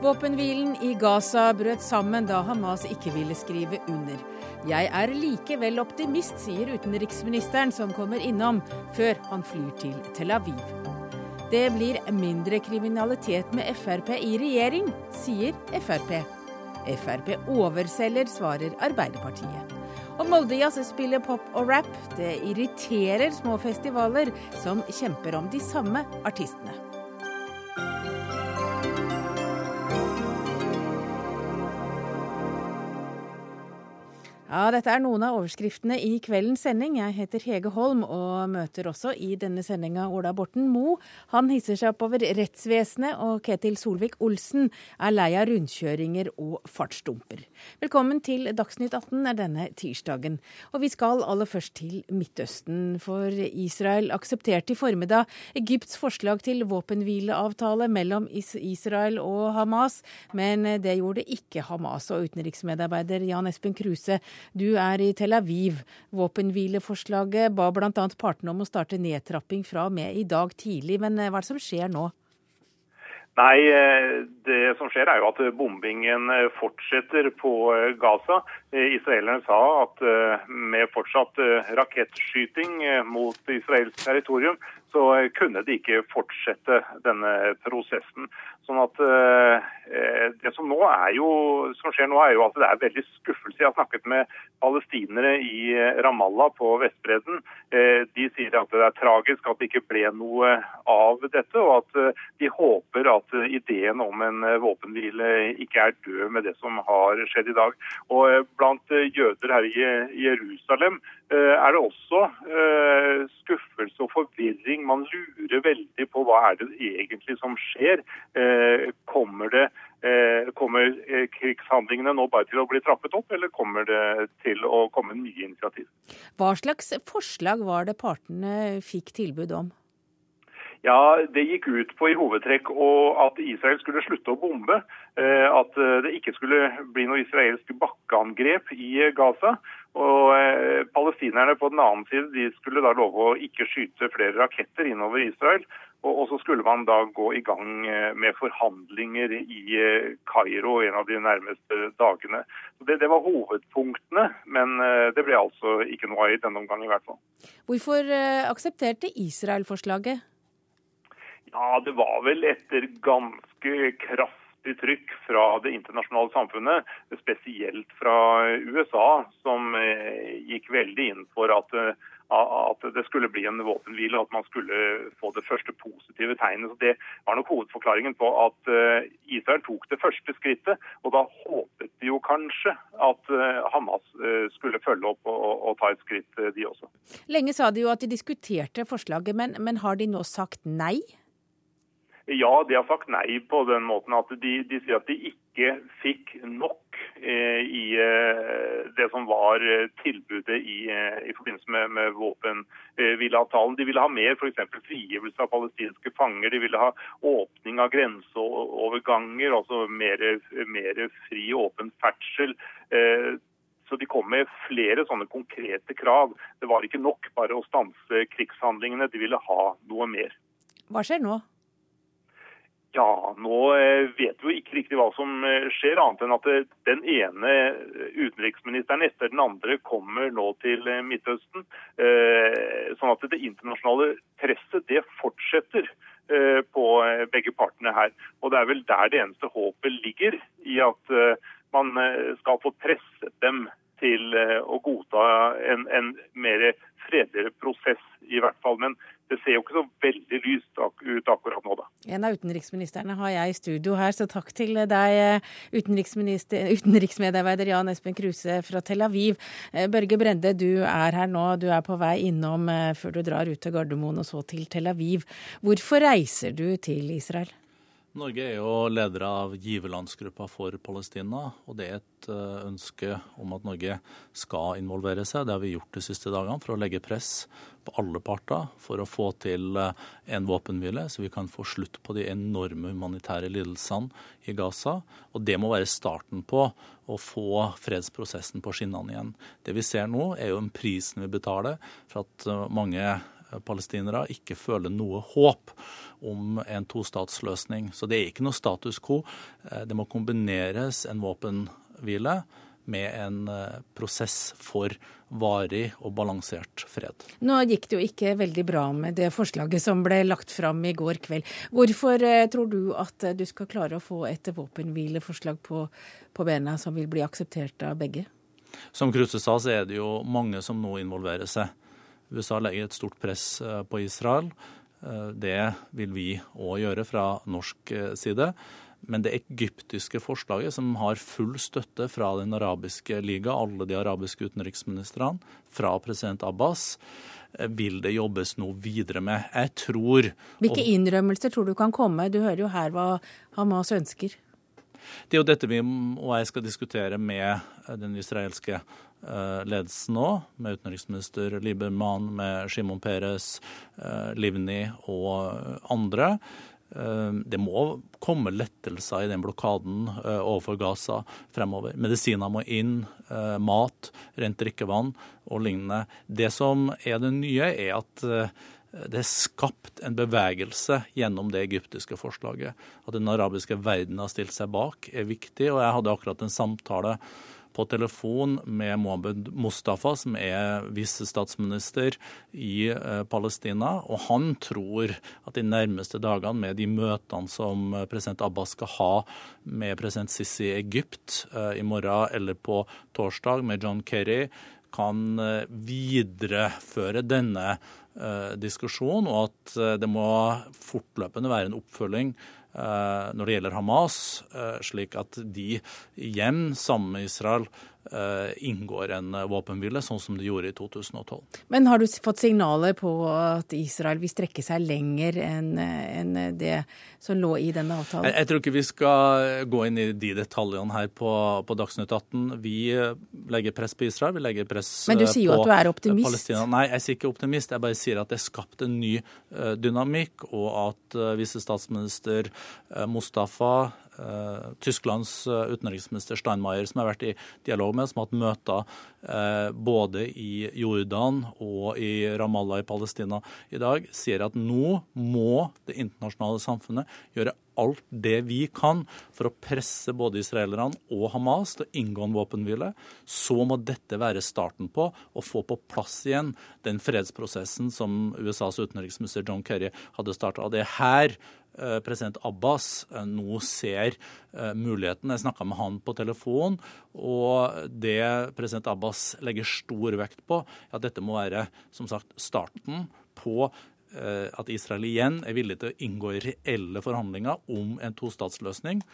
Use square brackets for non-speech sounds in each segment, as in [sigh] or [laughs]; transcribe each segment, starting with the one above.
Våpenhvilen i Gaza brøt sammen da Hamas ikke ville skrive under. Jeg er likevel optimist, sier utenriksministeren, som kommer innom før han flyr til Tel Aviv. Det blir mindre kriminalitet med Frp i regjering, sier Frp. Frp overselger, svarer Arbeiderpartiet. Og Moldejazz spiller pop og rap. Det irriterer små festivaler som kjemper om de samme artistene. Ja, dette er noen av overskriftene i kveldens sending. Jeg heter Hege Holm og møter også i denne sendinga Ola Borten Moe. Han hisser seg opp over rettsvesenet, og Ketil Solvik-Olsen er lei av rundkjøringer og fartsdumper. Velkommen til Dagsnytt 18 er denne tirsdagen. Og vi skal aller først til Midtøsten, for Israel aksepterte i formiddag Egypts forslag til våpenhvileavtale mellom Israel og Hamas, men det gjorde ikke Hamas. Og utenriksmedarbeider Jan Espen Kruse du er i Tel Aviv. Våpenhvileforslaget ba bl.a. partene om å starte nedtrapping fra og med i dag tidlig. Men eh, hva er det som skjer nå? Nei, eh, Det som skjer er jo at bombingen eh, fortsetter på Gaza. Israelerne sa at med fortsatt rakettskyting mot israelsk territorium, så kunne de ikke fortsette denne prosessen. Sånn at eh, Det som, nå er jo, som skjer nå, er jo at det er veldig skuffelse. Jeg har snakket med palestinere i Ramallah på Vestbredden. Eh, de sier at det er tragisk at det ikke ble noe av dette, og at eh, de håper at ideen om en våpenhvile ikke er død med det som har skjedd i dag. Og Blant jøder her i Jerusalem er det også skuffelse og forvirring. Man lurer veldig på hva er det egentlig som skjer. Eh, kommer det eh, Kommer eh, krigshandlingene nå bare til å bli trappet opp, eller kommer det til å komme nye initiativ? Hva slags forslag var det partene fikk tilbud om? Ja, Det gikk ut på i hovedtrekk at Israel skulle slutte å bombe. At det ikke skulle bli noe israelsk bakkeangrep i Gaza. Og Palestinerne på den annen side de skulle da love å ikke skyte flere raketter innover Israel. Og så skulle man da gå i gang eh, med forhandlinger i eh, Kairo en av de nærmeste dagene. Det, det, var hovedpunktene, men eh, det ble altså ikke noe av i denne omgang i hvert fall. Hvorfor aksepterte Israel forslaget? Ja, det var vel etter ganske kraftig trykk fra det internasjonale samfunnet, spesielt fra USA, som gikk veldig inn for at at det skulle bli en våpenhvile, at man skulle få det første positive tegnet. Så Det var nok hovedforklaringen på at eh, Israel tok det første skrittet. Og da håpet de jo kanskje at eh, Hamas eh, skulle følge opp og, og ta et skritt, de også. Lenge sa de jo at de diskuterte forslaget, men, men har de nå sagt nei? Ja, de har sagt nei på den måten at de, de sier at de ikke fikk nok eh, i eh, det som var eh, tilbudet i, eh, i forbindelse med, med våpenhvileavtalen. de ville ha mer f.eks. frigivelse av palestinske fanger. De ville ha åpning av grenseoverganger, altså mer, mer fri, åpen ferdsel. Eh, så De kom med flere sånne konkrete krav. Det var ikke nok bare å stanse krigshandlingene, de ville ha noe mer. Hva skjer nå? Ja, nå eh, vet vi jo ikke riktig hva som eh, skjer, annet enn at eh, den ene utenriksministeren etter den andre kommer nå til Midtøsten. Sånn at det internasjonale presset det fortsetter på begge partene her. Og det er vel der det eneste håpet ligger, i at man skal få presset dem til å godta en, en mer fredeligere prosess, i hvert fall. Men det ser jo ikke så veldig lyst ut akkurat nå, da. En av utenriksministrene har jeg i studio her, så takk til deg, [laughs] utenriksmedarbeider Jan Espen Kruse fra Tel Aviv. Eh, Børge Brende, du er her nå. Du er på vei innom eh, før du drar ut til Gardermoen og så til Tel Aviv. Hvorfor reiser du til Israel? Norge er jo leder av giverlandsgruppa for Palestina, og det er et eh, ønske om at Norge skal involvere seg. Det har vi gjort de siste dagene for å legge press på alle parter for å få til eh, en våpenhvile, så vi kan få slutt på de enorme humanitære lidelsene i Gaza. Og det må være starten på å få fredsprosessen på skinnene igjen. Det vi ser nå, er jo en prisen vi betaler for at eh, mange palestinere ikke føler noe håp om en tostatsløsning. Så det er ikke noe status quo. Det må kombineres en våpenhvile med en prosess for varig og balansert fred. Nå gikk det jo ikke veldig bra med det forslaget som ble lagt fram i går kveld. Hvorfor eh, tror du at du skal klare å få et våpenhvileforslag på, på bena som vil bli akseptert av begge? Som Kruse sa, så er det jo mange som nå involverer seg. USA legger et stort press eh, på Israel. Eh, det vil vi òg gjøre fra norsk side. Men det egyptiske forslaget, som har full støtte fra Den arabiske liga, alle de arabiske utenriksministrene, fra president Abbas, eh, vil det jobbes noe videre med. Jeg tror Hvilke innrømmelser tror du kan komme? Du hører jo her hva Hamas ønsker. Det er jo dette vi og jeg skal diskutere med den israelske eh, ledelsen nå, med utenriksminister Liebermann, med Shimon Peres, eh, Livni og andre. Eh, det må komme lettelser i den blokaden eh, overfor Gaza fremover. Medisiner må inn, eh, mat, rent drikkevann og lignende. Det som er det nye, er at det er skapt en bevegelse gjennom det egyptiske forslaget. At den arabiske verden har stilt seg bak, er viktig. Og jeg hadde akkurat en samtale på telefon med Mohammed Mustafa, som er visestatsminister i eh, Palestina. Og han tror at de nærmeste dagene, med de møtene som president Abbas skal ha med president Sisi i Egypt eh, i morgen eller på torsdag med John Kerry, kan eh, videreføre denne diskusjonen, og at det må fortløpende være en oppfølging Eh, når det gjelder Hamas, eh, slik at de igjen, sammen med Israel, eh, inngår en våpenhvile, sånn som de gjorde i 2012. Men har du fått signaler på at Israel vil strekke seg lenger enn det som lå i denne avtalen? Jeg, tror ikke vi skal gå inn i de detaljene her på, på Dagsnytt 18. Vi legger press på Israel, vi legger press på Men du sier jo at du er optimist? Palestina. Nei, jeg sier ikke optimist. Jeg bare sier at det er skapt en ny dynamikk, og at visestatsminister Eh, Mustafa, eh, Tysklands eh, utenriksminister Steinmeier, som jeg har vært i dialog med, som har hatt møter både i Jordan og i Ramallah i Palestina i dag, sier at nå må det internasjonale samfunnet gjøre alt det vi kan for å presse både israelerne og Hamas til å inngå en våpenhvile, så må dette være starten på å få på plass igjen den fredsprosessen som USAs utenriksminister John Kerry hadde starta. Det er her Eh, president Abbas eh, nå ser eh, muligheten. Jeg snakka med han på telefon, og det president Abbas legger stor vekt på, er at dette må være som sagt, starten på at Israel igjen er villig til å inngå i reelle forhandlinger om en tostatsløsning,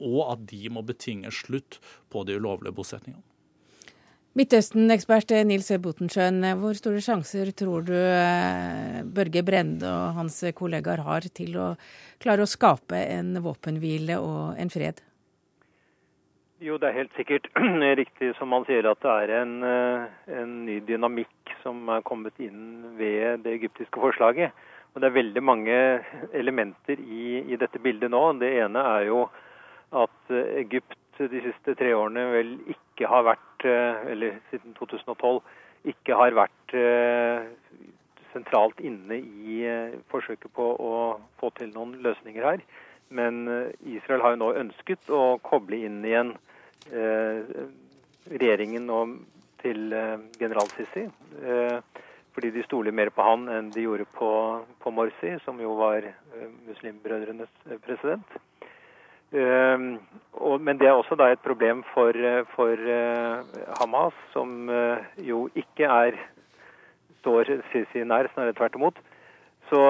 og at de må betinge slutt på de ulovlige bosetningene. Midtøsten-ekspert Nils Botensjøen, hvor store sjanser tror du eh, Børge Brende og hans kollegaer har til å klare å skape en våpenhvile og en fred? Jo, det er helt sikkert [clears throat] riktig som man sier at det er en, eh, en, ny dynamikk som er kommet inn ved det egyptiske forslaget. Og Det er veldig mange elementer i, i dette bildet nå. Det ene er jo at Egypt de siste tre årene vel ikke har vært, eh, eller siden 2012, ikke har vært eh, sentralt inne i eh, forsøket på å få til noen løsninger her. Men Israel har jo nå ønsket å koble inn igjen regjeringen til general Sisi. Fordi de stoler mer på han enn de gjorde på, på Morsi, som jo var muslimbrødrenes president. Ehm, men det er også da et problem for, eh, for eh, Hamas, som eh, jo ikke er står Sisi nær, snarere tvert imot. Så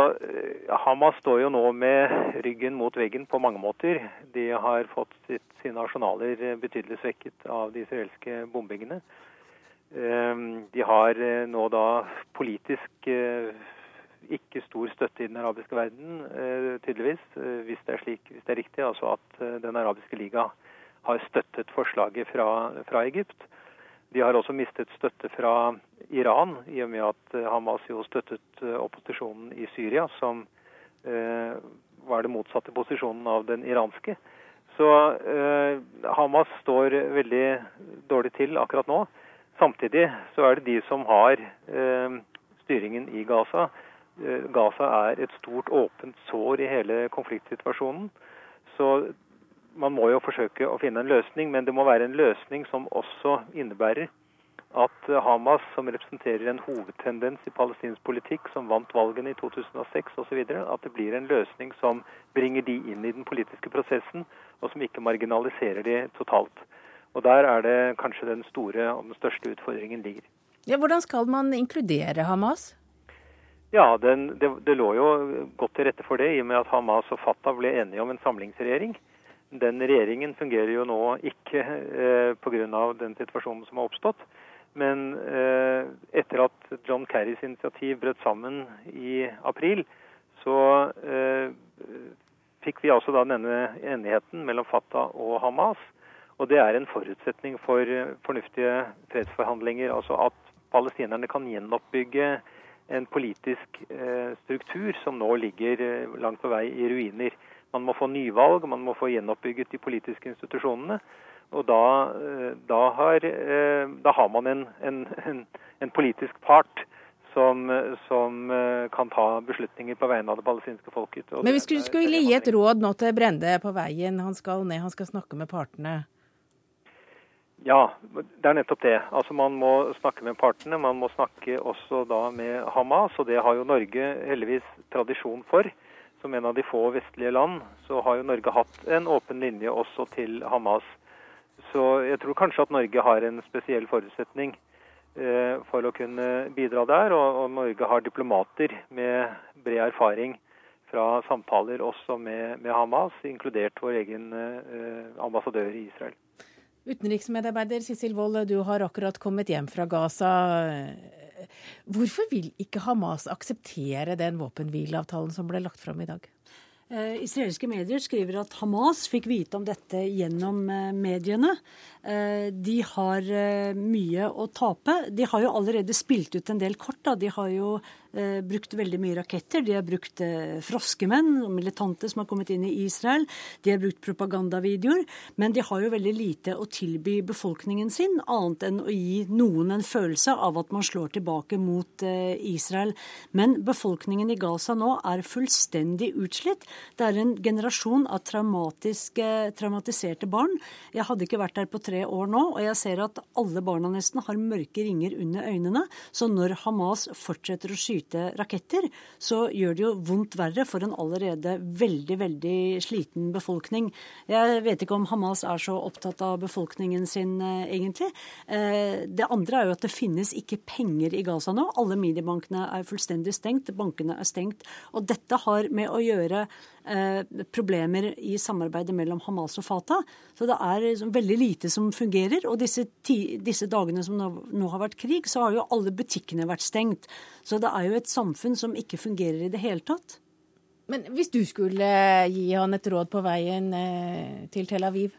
Hamas står jo nå med ryggen mot veggen på mange måter. De har fått sitt, sine arsenaler betydelig svekket av de israelske bombingene. Ehm, de har nå da politisk ikke stor støtte i den arabiske verden, eh, tydeligvis, eh, hvis det er slik, hvis det er riktig. Altså at eh, Den arabiske liga har støttet forslaget fra, fra, Egypt. De har også mistet støtte fra Iran, i og med at Hamas jo støttet opposisjonen i Syria, som var det motsatte posisjonen av den iranske. Så eh, Hamas står veldig dårlig til akkurat nå. Samtidig så er det de som har eh, styringen i Gaza, Gaza er et stort åpent sår i hele konfliktsituasjonen. Så man må jo forsøke å finne en løsning, men det må være en løsning som også innebærer at Hamas, som representerer en hovedtendens i palestinsk politikk, som vant valgene i 2006 osv., at det blir en løsning som bringer de inn i den politiske prosessen, og som ikke marginaliserer de totalt. Og Der er det kanskje den store og den største utfordringen ligger. Ja, hvordan skal man inkludere Hamas? Ja, den, det, det, lå jo godt til rette for det, i og med at Hamas og Fatah ble enige om en samlingsregjering. Den regjeringen fungerer jo nå ikke eh, pga. den situasjonen som har oppstått. Men eh, etter at John Kerrys initiativ brøt sammen i april, så eh, fikk vi altså da denne enigheten mellom Fatah og Hamas. Og det er en forutsetning for fornuftige fredsforhandlinger. Altså at palestinerne kan gjenoppbygge en politisk eh, struktur som nå ligger eh, langt på vei i ruiner. Man må få nyvalg, man må få gjenoppbygget de politiske institusjonene. Og da, eh, da, har, da har, man en, en, en, politisk part som, som, kan ta beslutninger på vegne av det palestinske folket. Men hvis du skulle gi et råd nå til Brende på veien, han skal ned, han skal snakke med partene. Ja, det er nettopp det. Altså Man må snakke med partene. Man må snakke også da med Hamas, og det har jo Norge heldigvis tradisjon for. Som en av de få vestlige land så har jo Norge hatt en åpen linje også til Hamas. Så jeg tror kanskje at Norge har en spesiell forutsetning eh, for å kunne bidra der. Og, og, Norge har diplomater med bred erfaring fra samtaler også med, med Hamas, inkludert vår egen eh, ambassadør i Israel. Utenriksmedarbeider Sissel Wold, du har akkurat kommet hjem fra Gaza. Hvorfor vil ikke Hamas akseptere den våpenhvileavtalen som ble lagt fram i dag? Eh, israelske medier skriver at Hamas fikk vite om dette gjennom eh, mediene. Eh, de har eh, mye å tape. De har jo allerede spilt ut en del kort. Da. De har jo brukt veldig mye raketter. De har brukt eh, froskemenn og militante som har kommet inn i Israel. De har brukt propagandavideoer. Men de har jo veldig lite å tilby befolkningen sin, annet enn å gi noen en følelse av at man slår tilbake mot eh, Israel. Men befolkningen i Gaza nå er fullstendig utslitt. Det er en generasjon av traumatiserte barn. Jeg hadde ikke vært der på tre år nå, og jeg ser at alle barna nesten har mørke ringer under øynene. Så når Hamas fortsetter å skyte skyte raketter, så gjør det jo vondt verre for en allerede veldig, veldig sliten befolkning. Jeg vet ikke om Hamas er så opptatt av befolkningen sin eh, egentlig. Eh, det andre er jo at det finnes ikke penger i Gaza nå. Alle minibankene er fullstendig stengt, bankene er stengt. Og dette har med å gjøre problemer i samarbeidet mellom Hamas og Fatah. Så det er liksom veldig lite som fungerer. Og disse, ti, disse dagene som nå, nå, har vært krig, så har jo alle butikkene vært stengt. Så det er jo et samfunn som ikke fungerer i det hele tatt. Men hvis du skulle gi han et råd på veien eh, til Tel Aviv?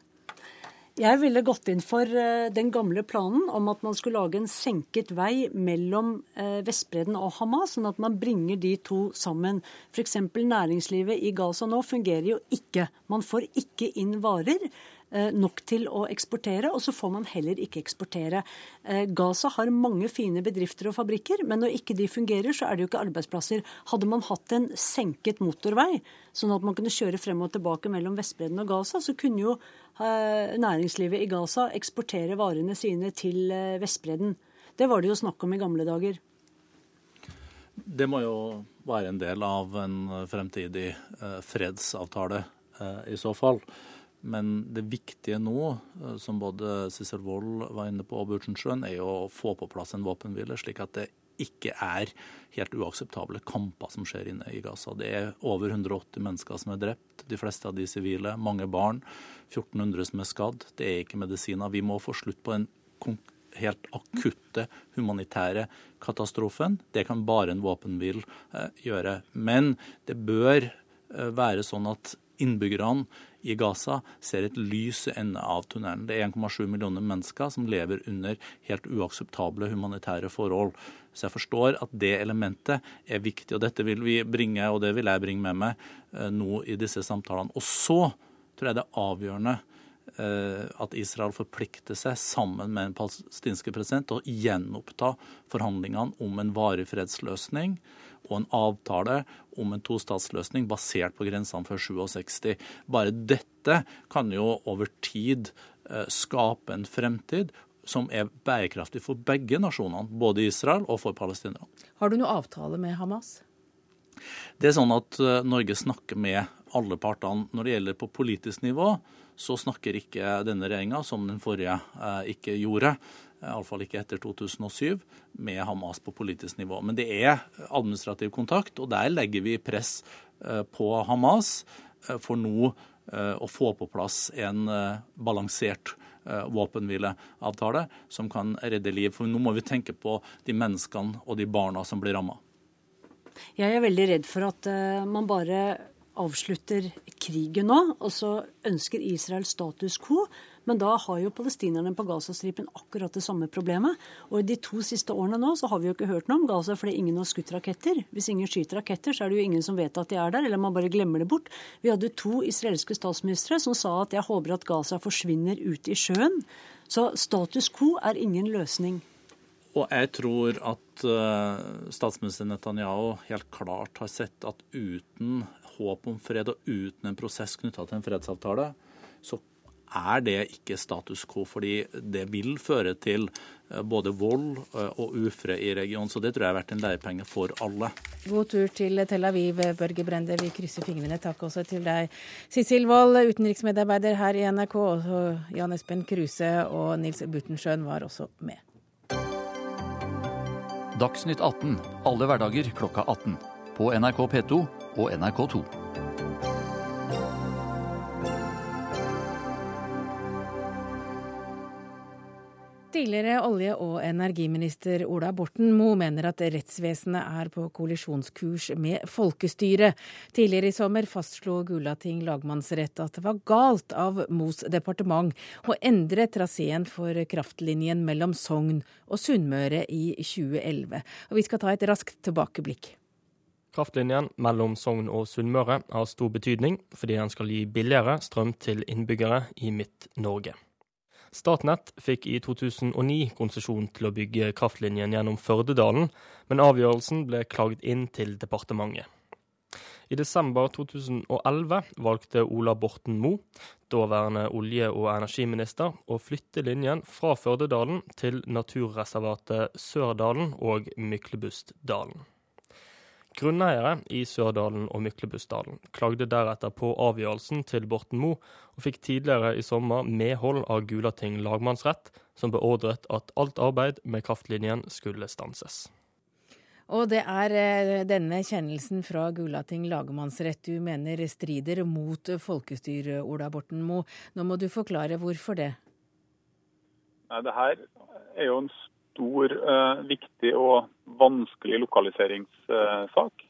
Jeg ville gått inn for eh, den gamle planen om at man skulle lage en senket vei mellom eh, Vestbredden og Hamas, sånn at man bringer de to sammen. F.eks. næringslivet i Gaza nå fungerer jo ikke. Man får ikke inn varer. Eh, nok til å eksportere, og så får man heller ikke eksportere. Eh, Gaza har mange fine bedrifter og fabrikker, men når ikke de fungerer, så er det jo ikke arbeidsplasser. Hadde man hatt en senket motorvei, sånn at man kunne kjøre frem og tilbake mellom Vestbredden og Gaza, så kunne jo eh, næringslivet i Gaza eksportere varene sine til Vestbredden. Det var det jo snakk om i gamle dager. Det må jo være en del av en fremtidig fredsavtale i så fall. Men det viktige nå, eh, som både Cicel Wold var inne på og Butchensjøen, er jo å få på plass en våpenhvile, slik at det ikke er helt uakseptable kamper som skjer inne i Gaza. Det er over 180 mennesker som er drept, de fleste av de sivile, mange barn. 1400 som er skadd. Det er ikke medisiner. Vi må få slutt på den helt akutte humanitære katastrofen. Det kan bare en våpenhvil eh, gjøre. Men det bør eh, være sånn at innbyggerne i Gaza ser et lys i enden av tunnelen. Det er 1,7 millioner mennesker som lever under helt uakseptable humanitære forhold. Så jeg forstår at det elementet er viktig, og dette vil vi bringe, og det vil jeg bringe med meg eh, nå i disse samtalene. Og så tror jeg det er avgjørende eh, at Israel forplikter seg sammen med en palestinske president til å gjenoppta forhandlingene om en varig fredsløsning og en avtale om en tostatsløsning basert på grensene før 67. Bare dette kan jo over tid eh, skape en fremtid som er bærekraftig for begge nasjonene, både Israel og for palestinerne. Har du noe avtale med Hamas? Det er sånn at eh, Norge snakker med alle partene. Når det gjelder på politisk nivå, så snakker ikke denne regjeringa, som den forrige eh, ikke gjorde, iallfall ikke etter 2007, med Hamas på politisk nivå. Men det er administrativ kontakt, og der legger vi press eh, på Hamas for nå å få på plass en balansert våpenhvileavtale som kan redde liv. For nå må vi tenke på de menneskene og de barna som blir ramma. Jeg er veldig redd for at man bare avslutter krigen nå, og så ønsker Israel status quo. Men da har jo palestinerne på Gazastripen akkurat det samme problemet. Og i de to siste årene nå så har vi jo ikke hørt noe om Gaza fordi ingen har skutt raketter. Hvis ingen skyter raketter, så er det jo ingen som vet at de er der, eller man bare glemmer det bort. Vi hadde to israelske statsministre som sa at jeg håper at Gaza forsvinner ut i sjøen. Så status quo er ingen løsning. Og jeg tror at uh, statsminister Netanyahu helt klart har sett at uten håp om fred og uten en prosess knytta til en fredsavtale, så er det ikke status quo. Fordi det vil føre til eh, både vold eh, og ufred i regionen. Så det tror jeg har vært en lærepenge for alle. God tur til Tel Aviv, Børge Brende. Vi krysser fingrene. Takk også til deg. Sissel Wold, utenriksmedarbeider her i NRK. Og Jan Espen Kruse og Nils Buttensjøen var også med. Dagsnytt 18 alle hverdager klokka 18. På NRK P2 og NRK2. Tidligere olje- og energiminister Ola Borten Moe mener at rettsvesenet er på kollisjonskurs med folkestyret. Tidligere i sommer fastslo Gulating lagmannsrett at det var galt av Moes departement å endre traseen for kraftlinjen mellom Sogn og Sunnmøre i 2011. Og vi skal ta et raskt tilbakeblikk. Kraftlinjen mellom Sogn og Sunnmøre har stor betydning fordi den skal gi billigere strøm til innbyggere i Midt-Norge. Statnett fikk i 2009 konsesjon til å bygge kraftlinjen gjennom Førdedalen, men avgjørelsen ble klagd inn til departementet. I desember 2011 valgte Ola Borten Moe, daværende olje- og energiminister, å flytte linjen fra Førdedalen til naturreservatet Sørdalen og Myklebustdalen. Grunneiere i Sørdalen og Myklebustdalen klagde deretter på avgjørelsen til Borten Moe, og fikk tidligere i sommer medhold av Gulating lagmannsrett, som beordret at alt arbeid med kraftlinjen skulle stanses. Og det er eh, denne kjennelsen fra Gulating lagmannsrett du mener strider mot folkestyret, Ola Borten Moe. Nå må du forklare hvorfor det? Nei, det her er jo en stor, eh, viktig og vanskelig lokaliseringssak.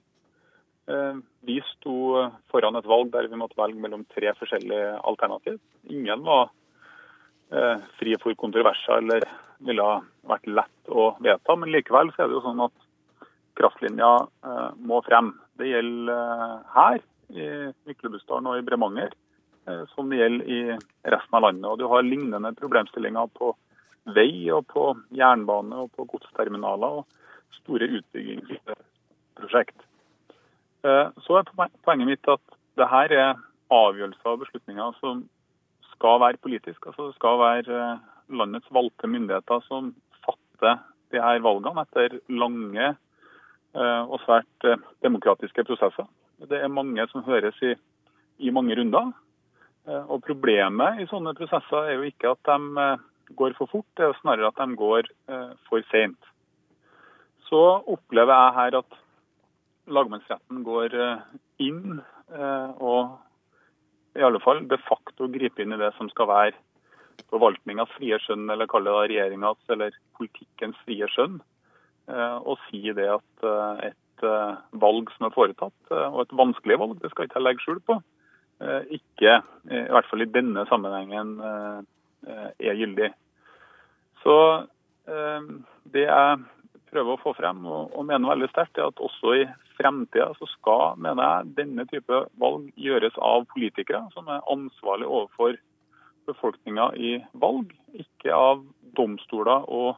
Eh, vi sto foran et valg der vi måtte velge mellom tre forskjellige alternativ. Ingen var eh, fri for kontroverser eller ville vært lett å vedta, men likevel så er det jo sånn at kraftlinja må frem. Det gjelder her i Myklebustdalen og i Bremanger, som det gjelder i resten av landet. Og Du har lignende problemstillinger på vei og på jernbane og på godsterminaler og store utbyggingsprosjekt. Eh, så er poenget mitt at det her er avgjørelser og beslutninger som skal være politiske. Altså det skal være eh, landets valgte myndigheter som fatter de her valgene etter lange eh, og svært demokratiske prosesser. Det er mange som høres i, i mange runder. Og Problemet i sånne prosesser er jo ikke at de går for fort, det er snarere at de går eh, for seint. Så opplever jeg her at lagmannsretten går eh, inn eh, og i alle fall de facto griper inn i det som skal være forvaltningas frie skjønn, eller kalle det regjeringas eller politikkens frie skjønn, og si det at et valg som er foretatt, og et vanskelig valg, det skal ikke jeg legge skjul på, ikke, i hvert fall i denne sammenhengen, er gyldig. Så eh, det jeg prøver å få frem, og, mener veldig sterkt, er at også i fremtida så skal, mener jeg, denne type valg gjøres av politikere som er ansvarlige overfor befolkninga i valg, ikke av domstoler og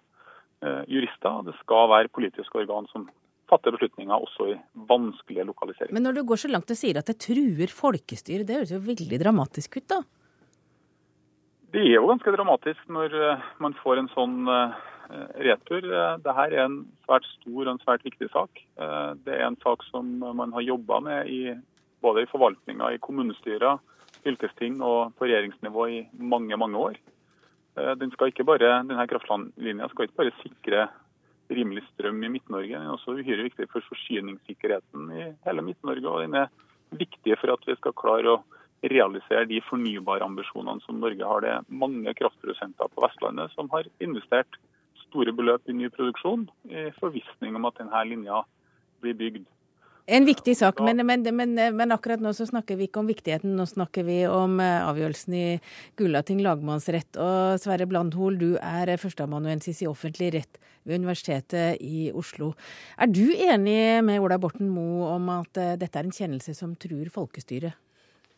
eh, jurister. Det skal være politiske organ som fatter beslutninger også i vanskelige lokaliseringer. Men når du går så langt og sier at det truer folkestyret, det høres jo veldig dramatisk ut, da? Det er jo ganske dramatisk når eh, man får en sånn eh, retur. Eh, Dette er en svært stor og en svært viktig sak. Det er en sak som man har jobba med i, både i forvaltninga, i kommunestyrer, fylkesting og på regjeringsnivå i mange, mange år. Den bare, denne kraftlinja skal ikke bare sikre rimelig strøm i Midt-Norge, den er også uhyre viktig for forsyningssikkerheten i hele Midt-Norge. Og den er viktig for at vi skal klare å realisere de fornybarambisjonene som Norge har. Det er mange kraftprodusenter på Vestlandet som har investert store beløp i ny produksjon i forvissning om at denne linja blir bygd. En viktig sak, men, men, men, men, akkurat nå så snakker vi ikke om viktigheten. Nå snakker vi om eh, avgjørelsen i Gulating lagmannsrett. Og Sverre Blandhol, du er førsteamanuensis i offentlig rett ved Universitetet i Oslo. Er du enig med Ola Borten Moe om at eh, dette er en kjennelse som truer folkestyret?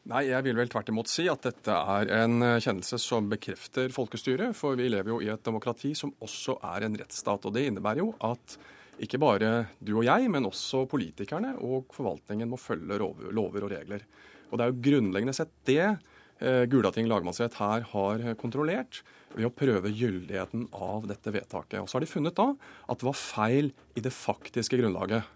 Nei, jeg vil vel tvert imot si at dette er en eh, kjennelse som bekrefter folkestyret. For vi lever jo i et demokrati som også er en rettsstat. Og det innebærer jo at ikke bare du og jeg, men også politikerne og forvaltningen må følge lover og regler. Og det er jo grunnleggende sett det eh, Gulating lagmannsrett her har kontrollert ved å prøve gyldigheten av dette vedtaket. Og så har de funnet da at det var feil i det faktiske grunnlaget.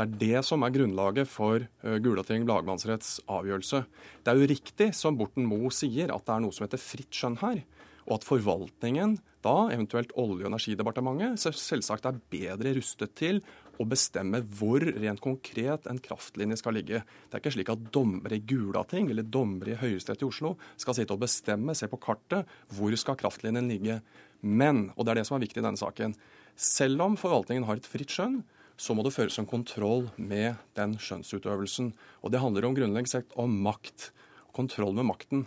Det er det som er grunnlaget for uh, Gulating lagmannsretts avgjørelse. Det er jo riktig, som Borten Moe sier, at det er noe som heter fritt skjønn her. Og at forvaltningen, da eventuelt Olje- og energidepartementet, selvsagt er bedre rustet til å bestemme hvor rent konkret en kraftlinje skal ligge. Det er ikke slik at dommere i Gulating eller dommere i Høyesterett i Oslo skal sitte og bestemme, se på kartet, hvor skal kraftlinjen ligge. Men, og det er det som er viktig i denne saken, selv om forvaltningen har et fritt skjønn, så må det føres en kontroll med den skjønnsutøvelsen. Og det handler om grunnleggende sett om makt. Kontroll med makten.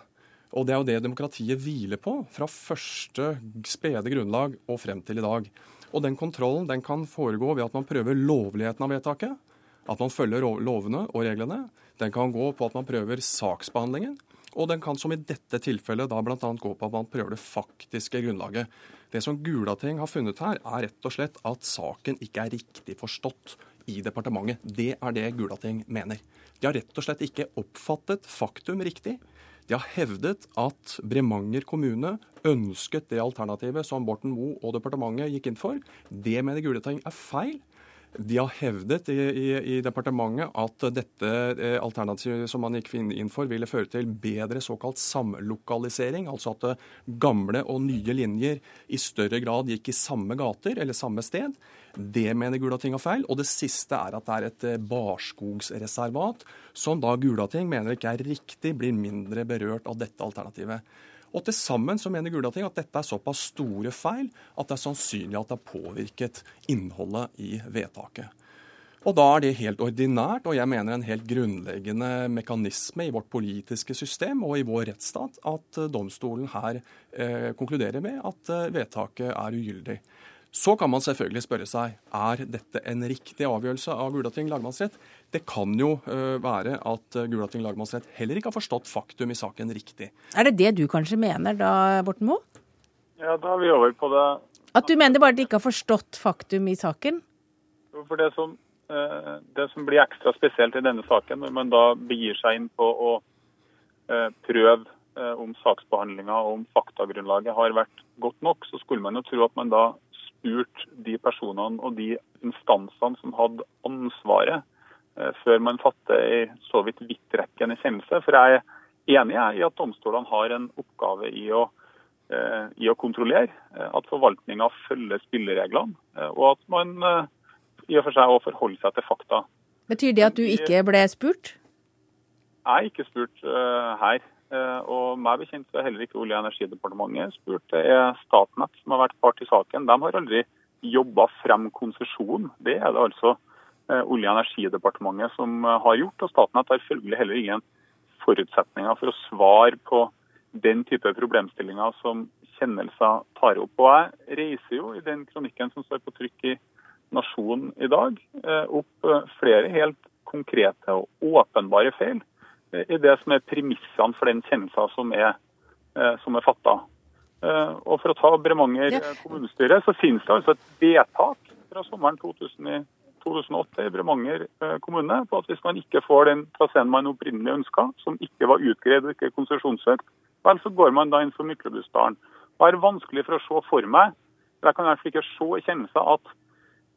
Og det er jo det demokratiet hviler på, fra første spede grunnlag og frem til i dag. Og den kontrollen den kan foregå ved at man prøver lovligheten av vedtaket. At man følger lovene og reglene. Den kan gå på at man prøver saksbehandlingen. Og den kan, som i dette tilfellet, da bl.a. gå på at man prøver det faktiske grunnlaget. Det som Gulating har funnet her, er rett og slett at saken ikke er riktig forstått i departementet. Det er det Gulating mener. De har rett og slett ikke oppfattet faktum riktig. De har hevdet at Bremanger kommune ønsket det alternativet som Borten Moe og departementet gikk inn for. Det mener Gulating er feil. De har hevdet i, i, i, departementet at dette eh, alternativet som man gikk inn for, ville føre til bedre såkalt samlokalisering. Altså at eh, gamle og nye linjer i større grad gikk i samme gater eller samme sted. Det mener Gulating er feil. Og det siste er at det er et eh, barskogsreservat, som da Gulating mener ikke er riktig, blir mindre berørt av dette alternativet. Og til sammen så mener Gulating at dette er såpass store feil at det er sannsynlig at det har påvirket innholdet i vedtaket. Og da er det helt ordinært, og jeg mener en helt grunnleggende mekanisme i vårt politiske system og i vår rettsstat, at domstolen her eh, konkluderer med at eh, vedtaket er ugyldig. Så kan man selvfølgelig spørre seg er dette en riktig avgjørelse av Gulating lagmannsrett. Det kan jo uh, være at Gulating lagmannsrett heller ikke har forstått faktum i saken riktig. Er det det du kanskje mener da, Borten Moe? Ja, da er vi over på det. At du mener bare at de ikke har forstått faktum i saken? For det som, uh, det som blir ekstra spesielt i denne saken, når man da begir seg inn på å prøve om saksbehandlinga og om faktagrunnlaget har vært godt nok, så skulle man jo tro at man da spurt de personene og de instansene som hadde ansvaret, eh, før man fatter ei så vidt vidtrekkende kjennelse. For jeg er enig i at domstolene har en oppgave i å, eh, i å kontrollere eh, at forvaltninga følger spillereglene, og at man i og for seg òg forholder seg til fakta. Betyr det at du ikke ble spurt? Jeg er ikke spurt her. Eh, og meg bekjent så er heller ikke Olje- og energidepartementet spurt. Det er Statnett som har vært part i saken. De har aldri jobba frem konsesjon. Det er det altså eh, Olje- og energidepartementet som eh, har gjort. Og Statnett har følgelig heller ingen forutsetninger for å svare på den type problemstillinger som kjennelser tar opp. Og Jeg reiser jo i den kronikken som står på trykk i Nasjonen i dag, opp flere helt konkrete og åpenbare feil i det som er premissene for den kjennelsen som er, eh, som er fatta. Eh, og For å ta Bremanger kommunestyre, så finnes det altså et vedtak fra sommeren 2000, 2008 i Bremanger eh, kommune på at hvis man ikke får den traseen man opprinnelig ønska, som ikke var utgreid og ikke konsesjonssøkt, vel, så går man da inn for Myklebustdalen. Det er vanskelig for å se for meg, jeg kan i hvert fall ikke se i kjennelse at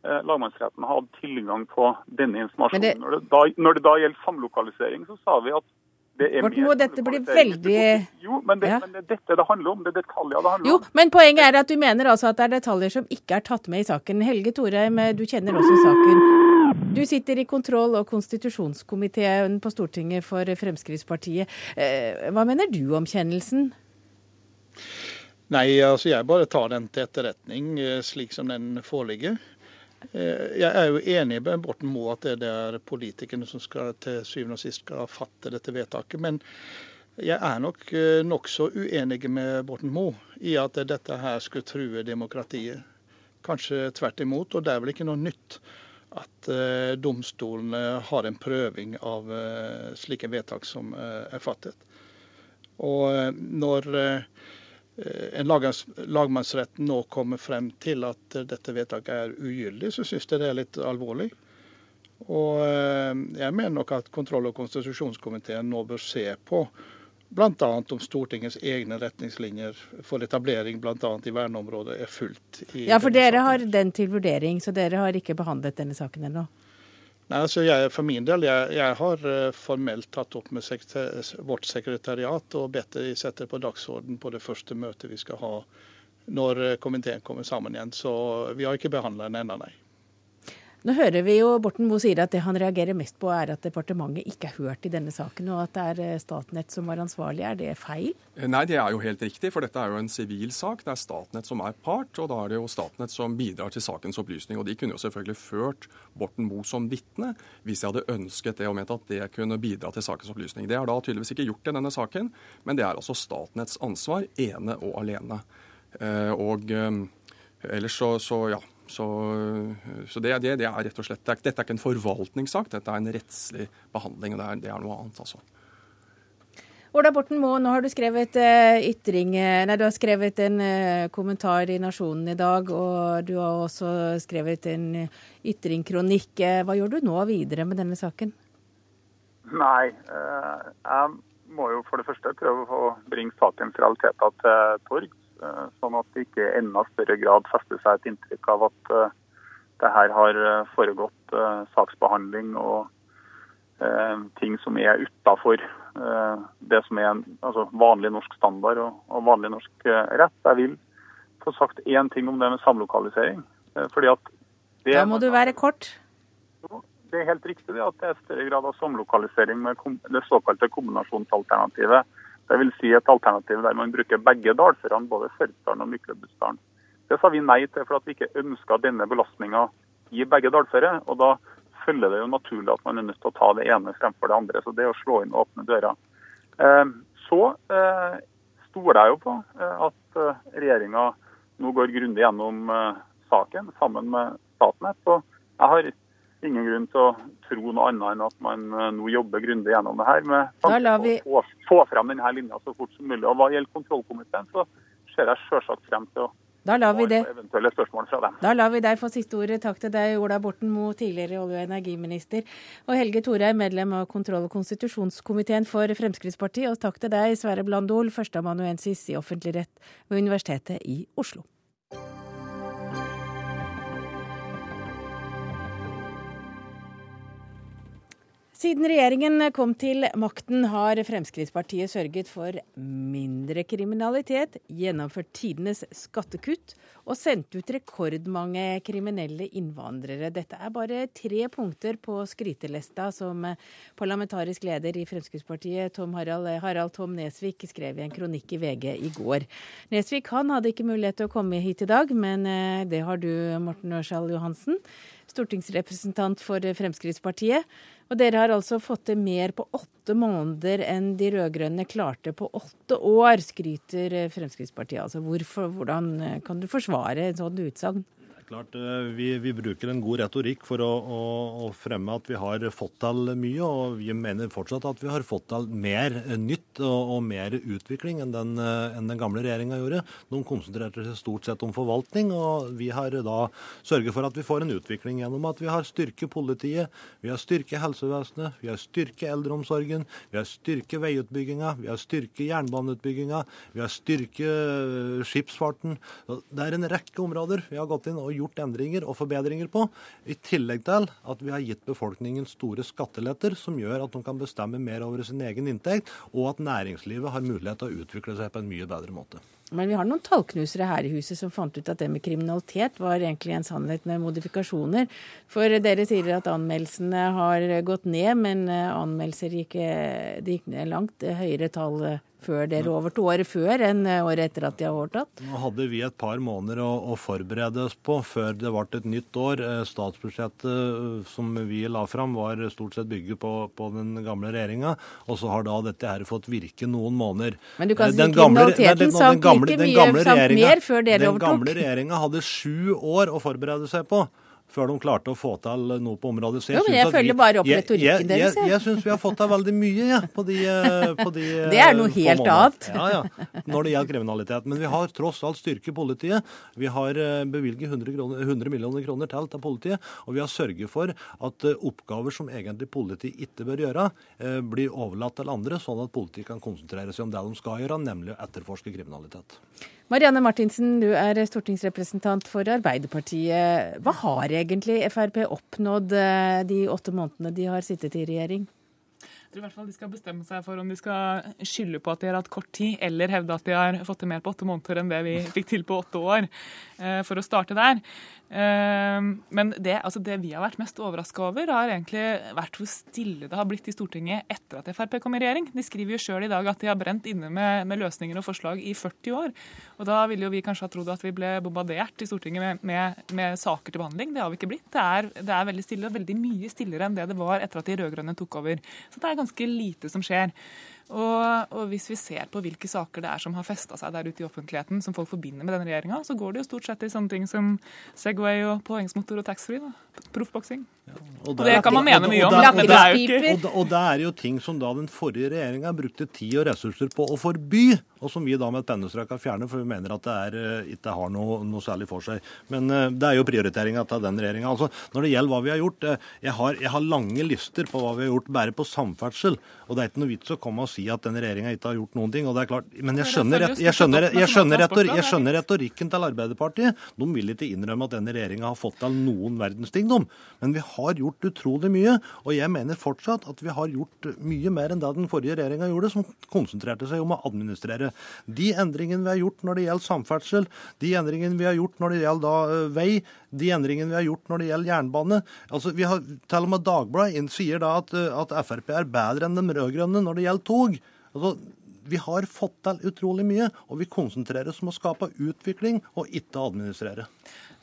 eh, lagmannsretten har hatt tilgang på denne informasjonen. Det... Når, det da, når det da gjelder samlokalisering, så sa vi at Morten Moe, dette blir veldig Jo, men det, ja. men det dette det handler om. Det er detaljer det handler om. jo. Men poenget er at du mener altså at det er detaljer som ikke er tatt med i saken. Helge Thorheim, du kjenner også saken. Du sitter i kontroll- og konstitusjonskomiteen på Stortinget for Fremskrittspartiet. Eh, hva mener du om kjennelsen? Nei, altså jeg bare tar den til etterretning eh, slik som den foreligger. Eh, jeg er jo enig med Borten Moe at det er politikerne som skal til syvende og sist skal fatte dette vedtaket. Men jeg er nok eh, nokså uenig med Borten Moe i at dette her skulle true demokratiet. Kanskje tvert imot. Og det er vel ikke noe nytt at uh, domstolene har en prøving av slike vedtak som er fattet. Og når Eh, en lagmannsrett nå kommer frem til at dette vedtaket er ugyldig, så syns jeg det er litt alvorlig. Og eh, jeg mener nok at kontroll- og konstitusjonskomiteen nå bør se på bl.a. om Stortingets egne retningslinjer for etablering bl.a. i verneområdet er fulgt. ja, for dere har den til vurdering, så dere har ikke behandlet denne saken ennå? Nei, altså jeg, For min del, jeg, jeg har uh, formelt tatt opp med sekretær, vårt sekretariat og bedt de sette på dagsorden på det første møtet vi skal ha når uh, komiteen kommer sammen igjen. Så vi har ikke behandla den ennå, nei. Nå hører vi jo Borten Moe sier at det han reagerer mest på er at departementet ikke er hørt i denne saken, og at det er eh, Statnett som var ansvarlig. Er det feil? Eh, nei, det er jo helt riktig, for dette er jo en sivil sak. Det er Statnett som er part, og da er det jo Statnett som bidrar til sakens opplysning. Og de kunne jo selvfølgelig ført Borten Moe som vitne hvis de hadde ønsket det og ment at det kunne bidra til sakens opplysning. Det har da tydeligvis ikke gjort i denne saken, men det er altså Statnetts ansvar ene og alene. Eh, og ellers så, så ja. Så, så det, det, det, er rett og slett, Dette er ikke en forvaltningssak, dette er en rettslig behandling. og det er, det er noe annet. altså. Ola Borten Moe, nå har du skrevet uh, ytring, nei, du har skrevet en kommentar i Nasjonen i dag, og du har også skrevet en ytringkronikk. Hva gjør du nå videre med denne saken? Nei, jeg må jo for det første prøve å bringe sakens realiteter til torgs. Eh, sånn at det ikke i enda større grad fester seg et inntrykk av at eh, det her har eh, foregått saksbehandling og ting som er utafor det som er altså vanlig norsk standard og, vanlig norsk rett. Jeg vil få sagt én ting om det med samlokalisering. fordi at det, Da må du være kort. Det er helt riktig det at det er større grad av samlokalisering med det såkalte kombinasjonsalternativet Dvs. Si et alternativ der man bruker begge dalførene, både Sørdsdalen og Myklebustdalen. Det sa vi nei til for at vi ikke ønska denne belastninga i begge dalføre. Og da følger det jo naturlig at man er nødt til å ta det ene fremfor det andre. Så det å slå inn og åpne døra. Eh, så eh, stoler jeg jo på eh, at regjeringa nå går grundig gjennom saken sammen med Statnett. Og jeg har ingen grunn til å tro noe annet enn at man eh, nå jobber grundig gjennom det her med tanke vi... å få, få frem denne linja så fort som mulig. Og Hva gjelder kontrollkomiteen, så ser jeg selvsagt frem til å da lar. Da lar vi deg få siste ordet. Takk til deg, Ola Borten Moe, tidligere olje- og energiminister, og Helge Thorheim, medlem av kontroll- og konstitusjonskomiteen for Fremskrittspartiet. Og takk til deg, Sverre Blandol, førsteamanuensis i offentlig rett ved Universitetet i Oslo. Siden regjeringen kom til makten, har Fremskrittspartiet sørget for mindre kriminalitet, gjennomført tidenes skattekutt og sendte ut rekordmange kriminelle innvandrere. Dette er bare tre punkter på skrytelista som parlamentarisk leder i Fremskrittspartiet, Tom Harald, Harald Tom Nesvik, skrev i en kronikk i VG i går. Nesvik han hadde ikke mulighet til å komme hit i dag, men eh, det har du, Morten Ørsal Johansen, stortingsrepresentant for Fremskrittspartiet. Og dere har altså fått til mer på åtte måneder enn de rød-grønne klarte på åtte år, skryter Fremskrittspartiet. Altså hvorfor, hvordan kan du forsvare en sånn utsagn? Klart, eh, vi, vi, bruker en god retorikk for å, å, å, fremme at vi har fått til mye, og vi mener fortsatt at vi har fått til mer nytt og, og mer utvikling enn den, eh, enn den gamle regjeringa gjorde. De konsentrerte seg stort sett om forvaltning, og vi har da sørget for at vi får en utvikling gjennom at vi har styrket politiet, vi har styrket helsevesenet, vi har styrket eldreomsorgen, vi har styrket veiutbygginga, vi har styrket jernbaneutbygginga, vi har styrket eh, skipsfarten. Det er en rekke områder vi har gått inn og gjort endringer og forbedringer på. I tillegg til at vi har gitt befolkningen store skatteletter som gjør at de kan bestemme mer over sin egen inntekt, og at næringslivet har mulighet til å utvikle seg på en mye bedre måte. Men vi har noen tallknusere her i huset som fant ut at det med kriminalitet var egentlig en sannhet med modifikasjoner. For dere sier at anmeldelsene har gått ned, men anmeldelser gikk, det gikk ned langt høyere tall før dere overtok, året før enn året etter at de har overtatt? Nå hadde vi et par måneder å, å forberede oss på før det ble et nytt år. Eh, statsbudsjettet eh, som vi la fram var stort sett bygget på, på den gamle regjeringa, og så har da dette her fått virke noen måneder. Men du kan si kriminaliteten sank like mye, sank mer før dere overtok? Den gamle regjeringa hadde sju år å forberede seg på før de klarte å få til noe på området. Så jeg, jo, men jeg følger vi, bare opp retorikken deres. Jeg, jeg, jeg syns vi har fått til veldig mye ja, på de, eh, på de [laughs] Det er noe helt annet. Ja, ja, når det gjelder kriminalitet. Men vi har tross alt styrket politiet. Vi har eh, bevilget 100, kroner, 100 millioner kroner til til politiet. Og vi har sørget for at eh, oppgaver som egentlig politiet ikke bør gjøre, blir overlatt til andre, sånn at politiet kan konsentrere seg om det de skal gjøre, nemlig å etterforske kriminalitet. Marianne Martinsen, du er stortingsrepresentant for Arbeiderpartiet. Hva har egentlig Frp oppnådd eh, de åtte månedene de har sittet i regjering? Jeg tror i hvert fall de skal bestemme seg for om de skal skylde på at de har hatt kort tid, eller hevde at de har fått til mer på åtte måneder enn det vi fikk til på åtte år. Eh, for å starte der. Ehm, men det, altså det, vi har vært mest overraska over, har egentlig vært hvor stille det har blitt i Stortinget etter at Frp kom i regjering. De skriver jo sjøl i dag at de har brent inne med, med, løsninger og forslag i 40 år. Og da ville jo vi kanskje ha trodd at vi ble bombardert i Stortinget med, med, med saker til behandling. Det har vi ikke blitt. Det er, det er, veldig stille, og veldig mye stillere enn det det var etter at de rød-grønne tok over. Så det er ganske lite som skjer. Og, og, hvis vi ser på hvilke saker det er som har festa seg der ute i offentligheten, som folk forbinder med denne regjeringa, så går det jo stort sett i sånne ting som Segway og påhengsmotor og taxfree. Proffboksing. Ja, og, og, det kan man mene mye om, men det er jo ikke Og det er jo ting som da den forrige regjeringa brukte tid og ressurser på å forby, og som vi da med et pennestrøk har fjernet, for vi mener at det er, eh, ikke har noe, noe, særlig for seg. Men uh, det er jo prioriteringa til den regjeringa. Altså, når det gjelder hva vi har gjort, uh, jeg, har, jeg, har, lange lister på hva vi har gjort bare på samferdsel. Og det er ikke noe vits å komme og si at denne regjeringa ikke har gjort noen ting. og det er klart, Men jeg skjønner, jeg skjønner, jeg skjønner, jeg skjønner retorikken til Arbeiderpartiet. De vil ikke innrømme at denne regjeringa har fått til noen verdens ting, Men vi har gjort utrolig mye. Og jeg mener fortsatt at vi har gjort mye mer enn det den forrige regjeringa gjorde, som konsentrerte seg om å administrere. De endringene vi har gjort når det gjelder samferdsel, de endringene vi har gjort når det gjelder da, eh, vei, de endringene vi har gjort når det gjelder jernbane altså vi har Til og med Dagbladet sier da at, eh, at Frp er bedre enn de rød-grønne når det gjelder tog. Altså, vi har fått til utrolig mye, og vi konsentrerer oss om å skape utvikling og ikke administrere.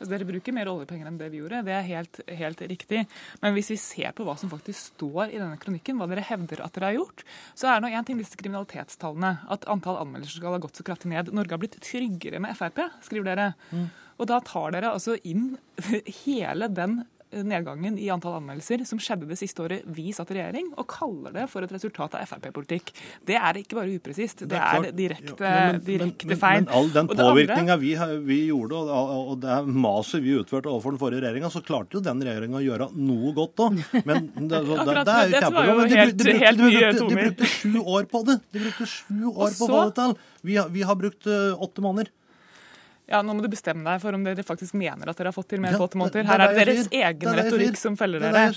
Altså, dere bruker mer oljepenger enn det vi gjorde, det er helt, helt, riktig. Men hvis vi ser på hva som faktisk står i denne kronikken, hva dere hevder at dere har gjort, så er nå én ting disse kriminalitetstallene. At antall anmeldelser skal ha gått så kraftig ned. Norge har blitt tryggere med Frp, skriver dere. Mm. Og da tar dere altså inn [laughs] hele den nedgangen i antall anmeldelser som skjedde det siste året vi satt i regjering, og kaller det for et resultat av Frp-politikk. Det er ikke bare upresist, det er, det er direkte, ja, men, direkte men, feil. Men all den påvirkninga vi, vi, gjorde, og, og det maset vi utførte overfor den forrige regjeringa, så klarte jo den regjeringa å gjøre noe godt òg. Men det, det, det, det, er jo kjempebra. Men de, de, de, de, brukte sju år på det. De brukte sju år på å få det til. Vi, har brukt uh, åtte måneder. Ja, Nå må du bestemme deg for om dere faktisk mener at dere har fått til mer på åtte måneder. Her er det deres egen retorikk som følger dere.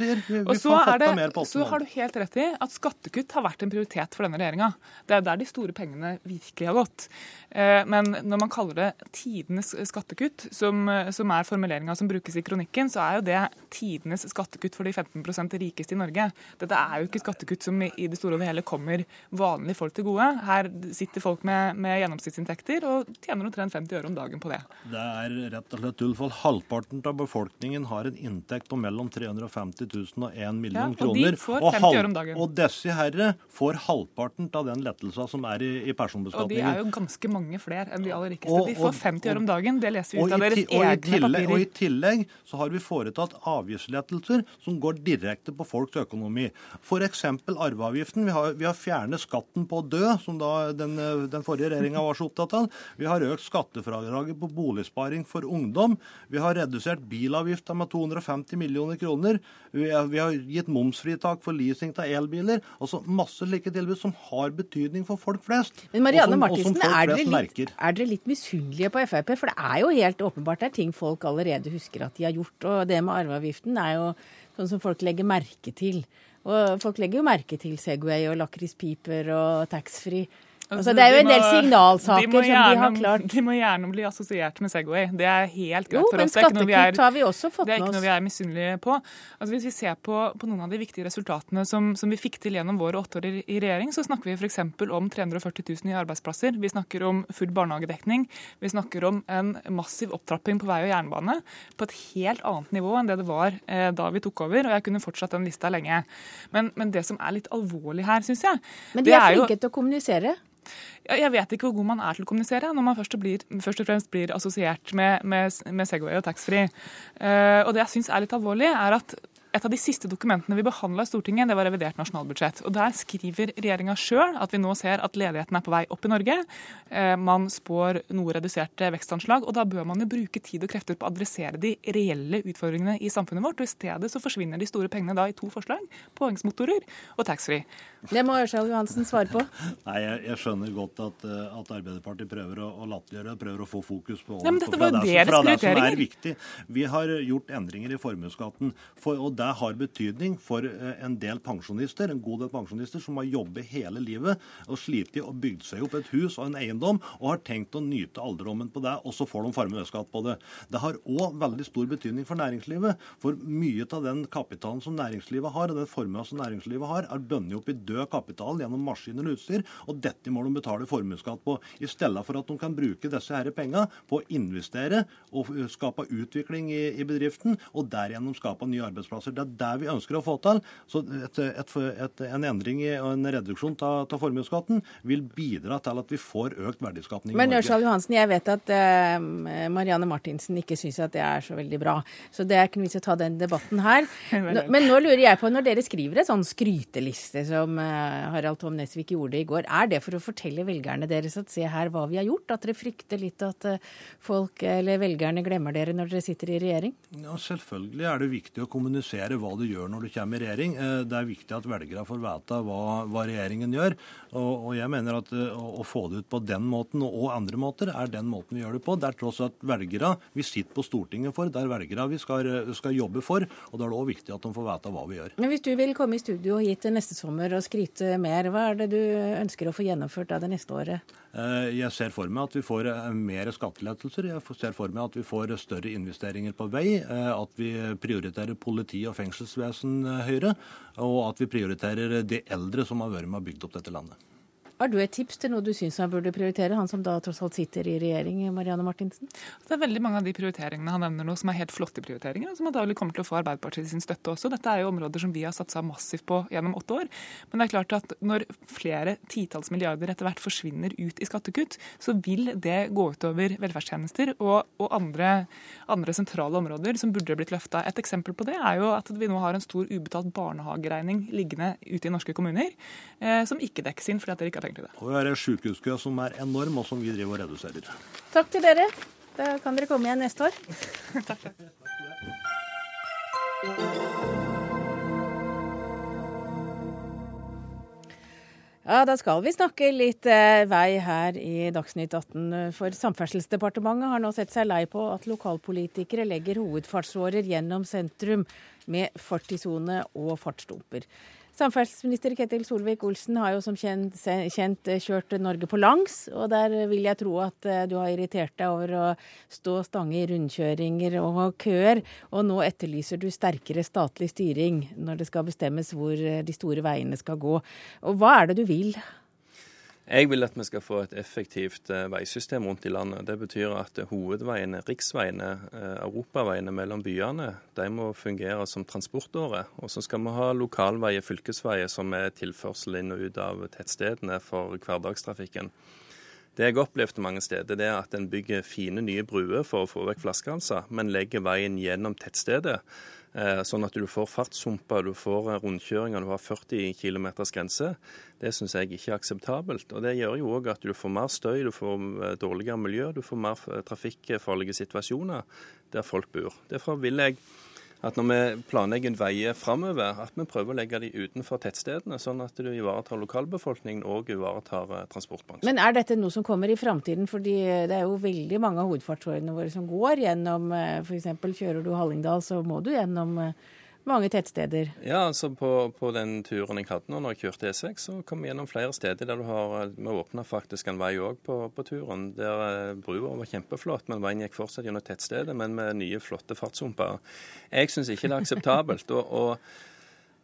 Og så, det, så har du helt rett i at skattekutt har vært en prioritet for denne regjeringa. Det er der de store pengene virkelig har gått. Eh, men når man kaller det tidenes skattekutt, som, som er formuleringa som brukes i kronikken, så er jo det tidenes skattekutt for de 15% rikeste i Norge. Dette er jo ikke skattekutt som i det store og hele kommer vanlige folk til gode. Her sitter folk med, med gjennomsnittsinntekter og tjener omtrent 50 øre om dagen på det. Det er rett og slett tull. For halvparten av befolkningen har en inntekt på mellom 350 000 og 1 million Ja, og kroner. de får 50 øre om dagen. Og disse herre får halvparten av den lettelsen som er i, i Og de er jo ganske mange flere enn de aller rikeste. Og- De får 50 øre om dagen. Det leser vi ut av deres egne og, tillegg, papirer. og i tillegg så har vi foretatt avgiftslettelser som går direkte på folks økonomi. F.eks. arveavgiften. Vi har, vi har fjernet skatten på å dø, som da den, den forrige regjeringa var så opptatt av. Vi har økt skattefradraget på boligsparing for ungdom. Vi har redusert bilavgifta med 250 millioner kroner. Vi har, vi har gitt momsfritak for leasing av elbiler. Altså masse slike tilbud som har betydning for folk flest. Men Marianne og som, og som Martinsen, folk er dere, litt, merker. er dere litt misunnelige på Frp? For det er jo helt åpenbart det er ting folk allerede husker at de har gjort. Og det med arveavgiften er jo sånn som folk legger merke til. Og folk legger jo merke til Segway og lakrispiper og taxfree. Altså, det er jo en del signalsaker de gjerne, som de har klart. De må gjerne bli assosiert med Segway. Det er helt greit Jo, for oss. Det er ikke noe vi er- skattekutt har vi også fått Det er ikke noe vi er misunnelige på. Altså, hvis vi ser på, på noen av de viktige resultatene som, som vi fikk til gjennom våre åtte år i, i regjering, så snakker vi f.eks. om 340 000 nye arbeidsplasser. Vi snakker om full barnehagedekning. Vi snakker om en massiv opptrapping på vei og jernbane på et helt annet nivå enn det det var eh, da vi tok over. Og jeg kunne fortsatt den lista lenge. Men, men det som er litt alvorlig her, syns jeg Men de er, er flinke til å kommunisere. Jeg vet ikke hvor god man er til å kommunisere når man først, blir, først og fremst blir assosiert med, med, med Segway og taxfree. Eh, og det jeg syns er litt alvorlig, er at et av de siste dokumentene vi behandla i Stortinget, det var revidert nasjonalbudsjett. Og Der skriver regjeringa sjøl at vi nå ser at ledigheten er på vei opp i Norge. Eh, Man spår noe reduserte vekstanslag, og da bør man jo bruke tid og krefter på å adressere de reelle utfordringene i samfunnet vårt. Og I stedet så forsvinner de store pengene da i to forslag. Påhengsmotorer og taxfree. Det må Ørsal Johansen svare på. Nei, jeg, jeg skjønner godt at, eh, at Arbeiderpartiet prøver å, å latterliggjøre, prøver å få fokus på, Nei, men dette var jo det, deres som- fra det som er viktig. Vi har gjort endringer i formuesskatten, for- og det har betydning for eh, en del pensjonister, en god del pensjonister som har jobbet hele livet og slitt og bygd seg opp et hus og en eiendom, og har tenkt å nyte alderdommen på det, og så får de formuesskatt på det. Det har òg veldig stor betydning for næringslivet, for mye av den kapitalen som næringslivet har, og den formua som næringslivet har, er bundet opp i død kapital gjennom maskiner og utstyr, og dette må de betale formuesskatt på. I stedet for at de kan bruke disse her pengene på å investere og skape utvikling i, i bedriften, og derigjennom skape nye arbeidsplasser. Det er det vi ønsker å få til. Så et, et, et, en endring og en reduksjon av formuesskatten vil bidra til at vi får økt verdiskapning i Men Norge. Ørsal Johansen, jeg vet at eh, Marianne Martinsen ikke syns at det er så veldig bra. Så det er ikke noe vits i å ta den debatten her. [laughs] Nå, men nå lurer jeg på, når dere skriver en sånn skryteliste som eh, Harald Tom Nesvik gjorde i går, er det for å fortelle velgerne deres at se her hva vi har gjort? At dere frykter litt at eh, folk eller velgerne glemmer dere når dere sitter i regjering? Ja, Selvfølgelig er det viktig å kommunisere hva du gjør når du kommer i regjering. Eh, Det er viktig at velgere får vite hva, hva regjeringen gjør. Og, og jeg mener at eh, å, å få det ut på den måten og, andre måter er den måten vi gjør det på. Det er tross alt velgere vi sitter på Stortinget for. Det er velgere vi skal, skal jobbe for. Og da er det òg viktig at de får vite hva vi gjør. Men hvis du vil komme i studio hit neste sommer og skryte mer, hva er det du ønsker å få gjennomført av det neste året? Eh, Jeg ser for meg at vi får mer skattelettelser. Jeg ser for meg at vi får større investeringer på vei. At vi prioriterer politi og fengselsvesen eh, høyere. Og at vi prioriterer de eldre som har vært med og bygd opp dette landet. Har du et tips til noe du syns han burde prioritere, han som da tross alt sitter i regjering, Marianne Martinsen? Det er veldig mange av de prioriteringene han nevner nå som er helt flotte prioriteringer, og som antagelig kommer til å få Arbeiderpartiet sin støtte også. Dette er jo områder som vi har satsa massivt på gjennom åtte år. Men det er klart at når flere titalls milliarder etter hvert forsvinner ut i skattekutt, så vil det gå utover velferdstjenester og, og andre, andre sentrale områder som burde blitt løfta. Et eksempel på det er jo at vi nå har en stor ubetalt barnehageregning liggende ute i norske kommuner, eh, som ikke dekkes inn fordi at dere ikke har til det. Og vi har en sykehuskø som er enorm, og som vi driver og reduserer. Takk til dere. Da kan dere komme igjen neste år. [laughs] Ja, Da skal vi snakke litt eh, vei her i Dagsnytt 18. For Samferdselsdepartementet har nå sett seg lei på at lokalpolitikere legger hovedfartsårer gjennom sentrum med fartssone og fartsdumper. Samferdselsminister Ketil Solvik-Olsen har jo som kjent, kjent kjørt Norge på langs, og der vil jeg tro at eh, du har irritert deg over å stå stange i rundkjøringer og køer, og nå etterlyser du sterkere statlig styring når det skal bestemmes hvor eh, de store veiene skal gå. Og hva er det du vil? Jeg vil at vi skal få et effektivt eh, veisystem rundt i landet. Det betyr at hovedveiene, riksveiene, eh, europaveiene mellom byene, de må fungere som transportåre. Og så skal vi ha lokalveier, fylkesveier, som er tilførsel inn og ut av tettstedene for hverdagstrafikken. Det jeg opplevde mange steder, det er at en bygger fine nye bruer for å få vekk flaskehalser, men legger veien gjennom tettstedet. Eh, sånn at du får fartssumper, du får eh, rundkjøringer, du har 40 km grense. Det syns jeg ikke er akseptabelt. Og Det gjør jo òg at du får mer støy, du får eh, dårligere miljø, du får mer trafikkfarlige situasjoner der folk bor. Derfor vil jeg at når vi planlegger veier framover, at vi prøver å legge de utenfor tettstedene, sånn at du ivaretar lokalbefolkningen og ivaretar eh, transportbransjen. Men er dette noe som kommer i framtiden? Fordi det er jo veldig mange av hovedfartsårene våre som går gjennom eh, f.eks. kjører du Hallingdal, så må du gjennom eh, mange tettsteder? Ja, altså på, på, den turen jeg hadde nå når jeg kjørte E6, så kom vi gjennom flere steder der du har Vi åpna faktisk en vei òg på, på, turen. Der eh, brua var kjempeflott, men veien gikk fortsatt gjennom tettstedet, men med nye, flotte fartshumper. Jeg syns ikke det er akseptabelt. og, og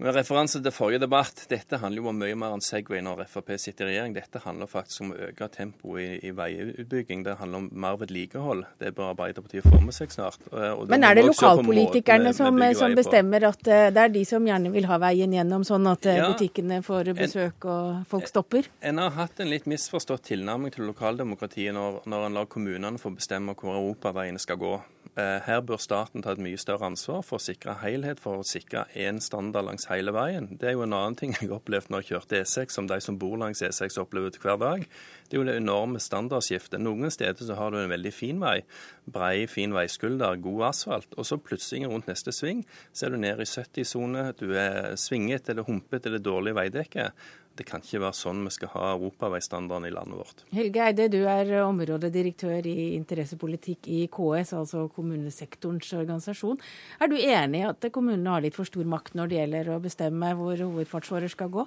med referanse til forrige debatt, dette handler jo om mye mer enn Segway når Frp sitter i regjering. Dette handler faktisk om å øke tempoet i, i veiutbygging. Det handler om mer vedlikehold. Det bør Arbeiderpartiet få med seg snart. Men er det lokalpolitikerne som, som, bestemmer at uh, det er de som gjerne vil ha veien gjennom, sånn at uh, ja, butikkene får besøk og folk stopper? En, en har hatt en litt misforstått tilnærming til lokaldemokratiet når, når en lar kommunene få bestemme hvor europaveiene skal gå. Eh, her bør staten ta et mye større ansvar for å sikre helhet, for å sikre én standard langs hele veien. Det er jo en annen ting [laughs] jeg har opplevd når jeg kjørte E6, som de som bor langs E6 opplever hver dag. Det er jo det enorme standardskiftet. Noen steder så har du en veldig fin vei, brei, fin veiskulder, god asfalt. Og så plutselig rundt neste sving så er du nede i 70-sone, du er svinget eller humpet eller dårlig veidekke. Det kan ikke være sånn vi skal ha europaveistandarden i landet vårt. Helge Eide, du er områdedirektør i interessepolitikk i KS, altså kommunesektorens organisasjon. Er du enig i at kommunene har litt for stor makt når det gjelder å bestemme hvor hovedfartsårer skal gå?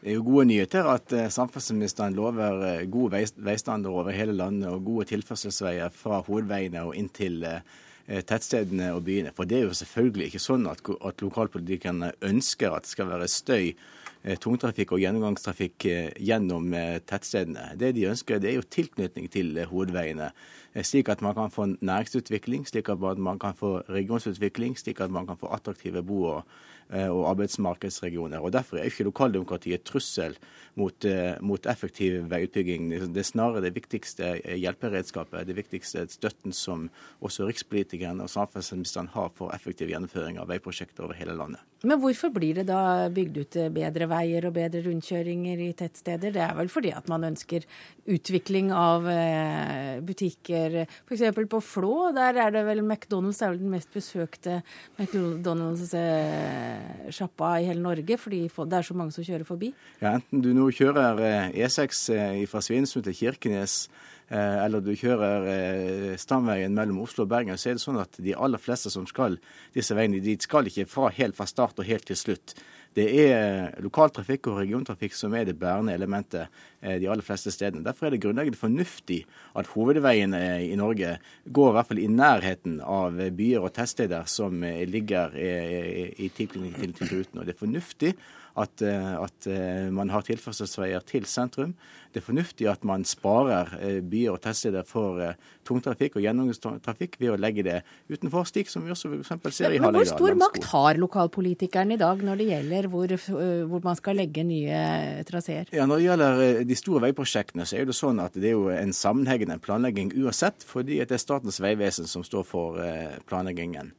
Det er jo gode nyheter at eh, samferdselsministeren lover god gode veistandarder over hele landet og gode tilførselsveier fra hovedveiene og inn til eh, tettstedene og byene. For det er jo selvfølgelig ikke sånn at, at lokalpolitikerne ønsker at det skal være støy Eh, tungtrafikk og gjennomgangstrafikk eh, gjennom eh, tettstedene. Det de ønsker, det er jo tilknytning til hovedveiene. Slik at man kan få næringsutvikling, slik at man kan få regionsutvikling, slik at man kan få attraktive bo- og Eh, og arbeidsmarkedsregioner. Og Derfor er ikke lokaldemokratiet et trussel mot, eh, mot, effektiv veiutbygging. Det er snarere det viktigste hjelperedskapet, det viktigste støtten som også rikspolitikeren og samferdselsministeren har for effektiv gjennomføring av veiprosjekter over hele landet. Men hvorfor blir det da bygd ut bedre veier og bedre rundkjøringer i tettsteder? Det er vel fordi at man ønsker utvikling av eh, butikker. F.eks. på Flå, der er det vel McDonald's er vel den mest besøkte McDonald's sjappa i hele Norge, fordi det er så mange som kjører forbi? Ja, Enten du nå kjører E6 eh, e eh, fra Svinesund til Kirkenes, eh, eller du kjører stamveien mellom Oslo og Bergen, så er det sånn at de aller fleste som skal disse veiene dit, skal ikke fra helt fra start og helt til slutt. Det er lokaltrafikk og regiontrafikk som er det bærende elementet de aller fleste stedene. Derfor er det grunnleggende fornuftig at hovedveiene i Norge går i hvert fall i nærheten av byer og tettsteder som ligger i tilknytning til ruten. Og det er fornuftig at, at man har tilførselsveier til sentrum. Det er fornuftig at man sparer eh, byer og tettsteder for eh, tungtrafikk og gjennomgangstrafikk ved å legge det utenfor, slik som vi også f.eks. ser i Hallingdal. Hvor stor makt har lokalpolitikerne i dag når det gjelder hvor, eh, hvor man skal legge nye traseer? Ja, Når det gjelder de store veiprosjektene, så er det sånn at det er jo en sammenhengende planlegging uansett, fordi det er Statens vegvesen som står for planleggingen.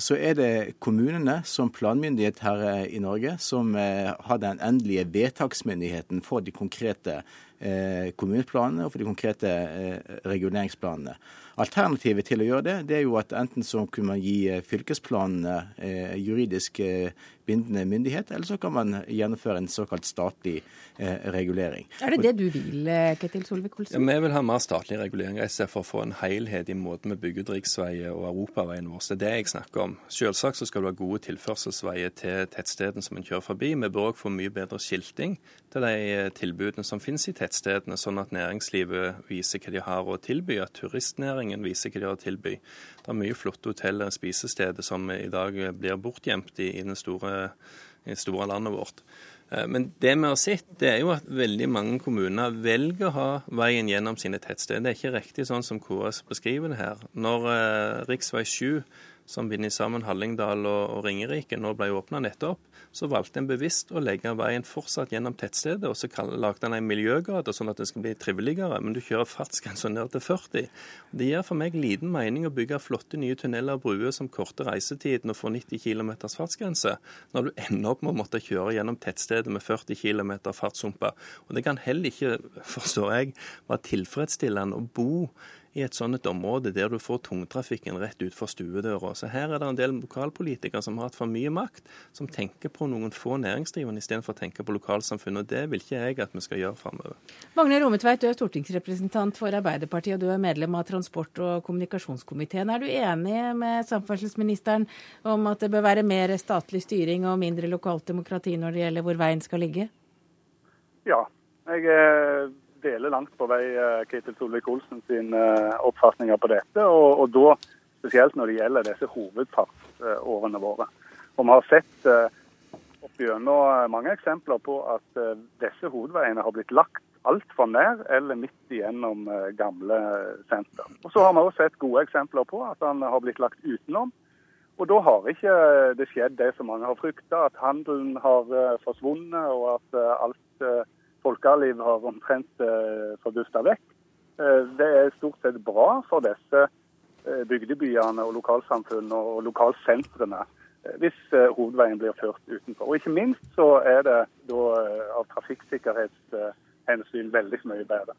Så er det kommunene som planmyndighet her i Norge som har den endelige vedtaksmyndigheten for de konkrete Eh, kommuneplanene og for de konkrete eh, reguleringsplanene. Alternativet til å gjøre det, det er jo at enten så kunne man gi eh, fylkesplanene juridisk bindende myndighet, eller så kan man gjennomføre en såkalt statlig eh, regulering. Er det det du vil, eh, Ketil Solvik-Olsen? Ja, vi vil ha mer statlig regulering for å få en helhet i måten vi bygger ut riksveier og europaveien vår. Det er det jeg snakker om. Selvsagt så skal du ha gode tilførselsveier til tettstedene som en kjører forbi. Vi bør òg få mye bedre skilting til de eh, tilbudene som finnes i tettstedene, sånn at næringslivet viser hva de har å tilby, at turistnæringen viser hva de har å tilby. Det er mye flotte hoteller og spisesteder som i dag blir bortgjemt i, i store i store landet vårt. Eh, men det vi har sett, det er jo at veldig mange kommuner velger å ha veien gjennom sine tettsteder. Det er ikke riktig sånn som KS beskriver det her. Når eh, rv. 7 som binder sammen Hallingdal og, Ringerike, nå ble åpna nettopp, så valgte en bevisst å legge veien fortsatt gjennom tettstedet. Og så lagde en en miljøgate sånn at det skal bli triveligere, men du kjører fartsgrensa ned til 40. Det gir for meg liten mening å bygge flotte nye tunneler og bruer som korter reisetiden og får 90 km fartsgrense, når du ender opp med å måtte kjøre gjennom tettstedet med 40 km fartshumper. Og det kan heller ikke, forstår jeg, være tilfredsstillende å bo i et sånt et område der du får tungtrafikken rett ut for stuedøra. Så her er det en del lokalpolitikere som har hatt for mye makt, som tenker på noen få næringsdrivende istedenfor å tenke på lokalsamfunnet. Og det vil ikke jeg at vi skal gjøre framover. Magne Rometveit, du er stortingsrepresentant for Arbeiderpartiet, og du er medlem av transport- og kommunikasjonskomiteen. Er du enig med samferdselsministeren om at det bør være mer statlig styring og mindre lokalt demokrati når det gjelder hvor veien skal ligge? Ja, jeg er deler langt på vei eh, Ketil Solvik-Olsen sin eh, oppfatninger på dette. Og, og, da spesielt når det gjelder disse hovedfartsårene våre. Og vi har sett eh, opp gjennom mange eksempler på at disse hovedveiene har blitt lagt altfor nær eller midt igjennom gamle senter. Og Så har vi også sett gode eksempler på at han har blitt lagt utenom. Og Da har ikke det skjedd det som mange har frykta, at handelen har forsvunnet og at alt folkeliv har omtrent eh, forbusta vekk. Eh, det er stort sett bra for disse eh, bygdebyene og lokalsamfunnene og lokalsentrene hvis hovedveien blir ført utenfor. Og Ikke minst så er det da av trafikksikkerhetshensyn veldig mye bedre.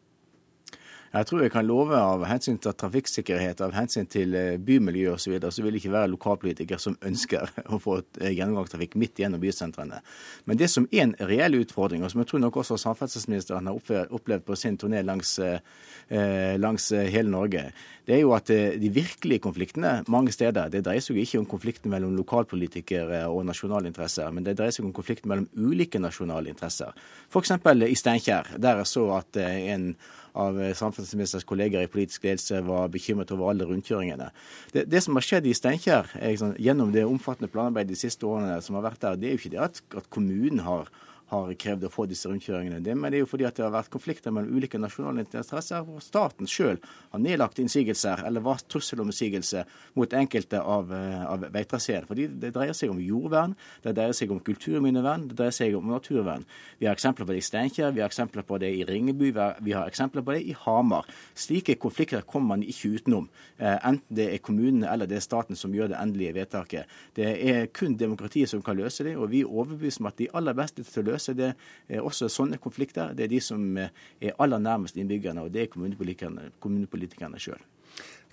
Jeg tror jeg kan love av hensyn til trafikksikkerhet, av hensyn til eh, bymiljø osv., så, videre, så vil det ikke være lokalpolitiker som ønsker [laughs] å få eh, gjennomgangstrafikk midt gjennom bysentrene. Men det som er en reell utfordring, og som jeg tror nok også samferdselsministeren har opplevd på sin turné langs, eh, langs hele Norge, det er jo at de virkelige konfliktene mange steder det dreier seg jo ikke om konflikten mellom lokalpolitikere og nasjonale interesser, men det dreier seg om konflikten mellom ulike nasjonale interesser. F.eks. i Steinkjer, der jeg så at en av eh, samferdselsministerens kolleger i politisk ledelse var bekymret over alle rundkjøringene. Det, det som har skjedd i Steinkjer liksom, gjennom det omfattende planarbeidet de siste årene som har vært der, det er jo ikke det at, at kommunen har har krevd å få disse rundkjøringene. Det, men det er jo fordi at det har vært konflikter mellom ulike nasjonale interesser, hvor staten sjøl har nedlagt innsigelser eller var trussel om innsigelse mot enkelte av, eh, av veitraseer. Fordi det dreier seg om jordvern, det dreier seg om kulturminnevern, det dreier seg om naturvern. Vi har eksempler på det i Steinkjer, vi har eksempler på det i Ringebu, vi har eksempler på det i Hamar. Slike konflikter kommer man ikke utenom, eh, enten det er kommunene eller det er staten som gjør det endelige vedtaket. Det er kun demokratiet som kan løse det, og vi er overbevist om at de aller beste til å løse så det er også sånne konflikter. Det er de som er aller nærmest innbyggerne, og det er kommunepolitikerne, kommunepolitikerne sjøl.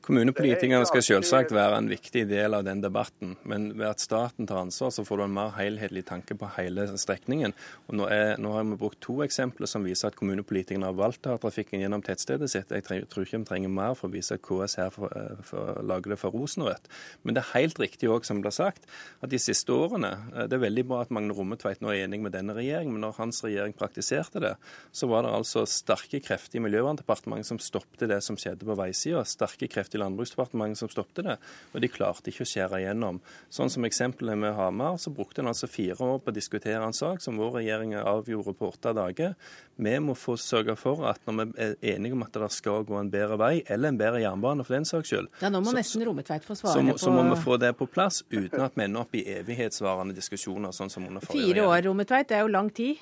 Kommunepolitikerne skal selvsagt være en viktig del av den debatten, men ved at staten tar ansvar, så får du en mer helhetlig tanke på hele strekningen. Og nå, er, nå har vi brukt to eksempler som viser at kommunepolitikerne har valgt å ha trafikken gjennom tettstedet sitt. Jeg tror ikke vi trenger mer for å vise at KS her for, eh, for, lager det for rosenrødt. Men det er helt riktig òg, som det blir sagt, at de siste årene eh, Det er veldig bra at Magne Rommetveit nå er enig med denne regjeringen, men når hans regjering praktiserte det, så var det altså sterke krefter i Miljøverndepartementet som stoppet det som skjedde på veisida. Sterke krefter i Landbruksdepartementet som stoppet det, og de klarte ikke å skjære igjennom. Sånn som eksempelet med Hamar, så brukte en altså fire år på å diskutere en sak som vår regjering avgjorde på åtte dager. Vi må få sørge for at når vi er enige om at det skal gå en bedre vei, eller en bedre jernbane for den saks skyld, ja, nå må så, nesten Rommetveit få svare så, må, på så må vi få det på plass uten at vi ender opp i evighetsvarende diskusjoner, sånn som under forrige Fire år, Rommetveit, det er jo lang tid?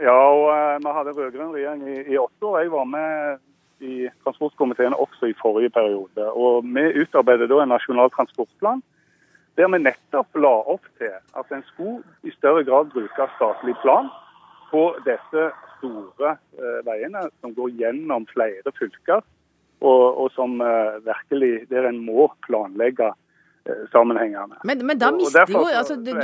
Ja, og uh, vi hadde rød-grønn regjering i, i åtte år. Jeg var med i transportkomiteen også i forrige periode. Og Vi utarbeidet da en nasjonal transportplan der vi nettopp la opp til at en skulle i større grad bruke statlig plan på disse store eh, veiene som går gjennom flere fylker, og, og som eh, virkelig der en må planlegge eh. Men, men, da mister jo altså, du,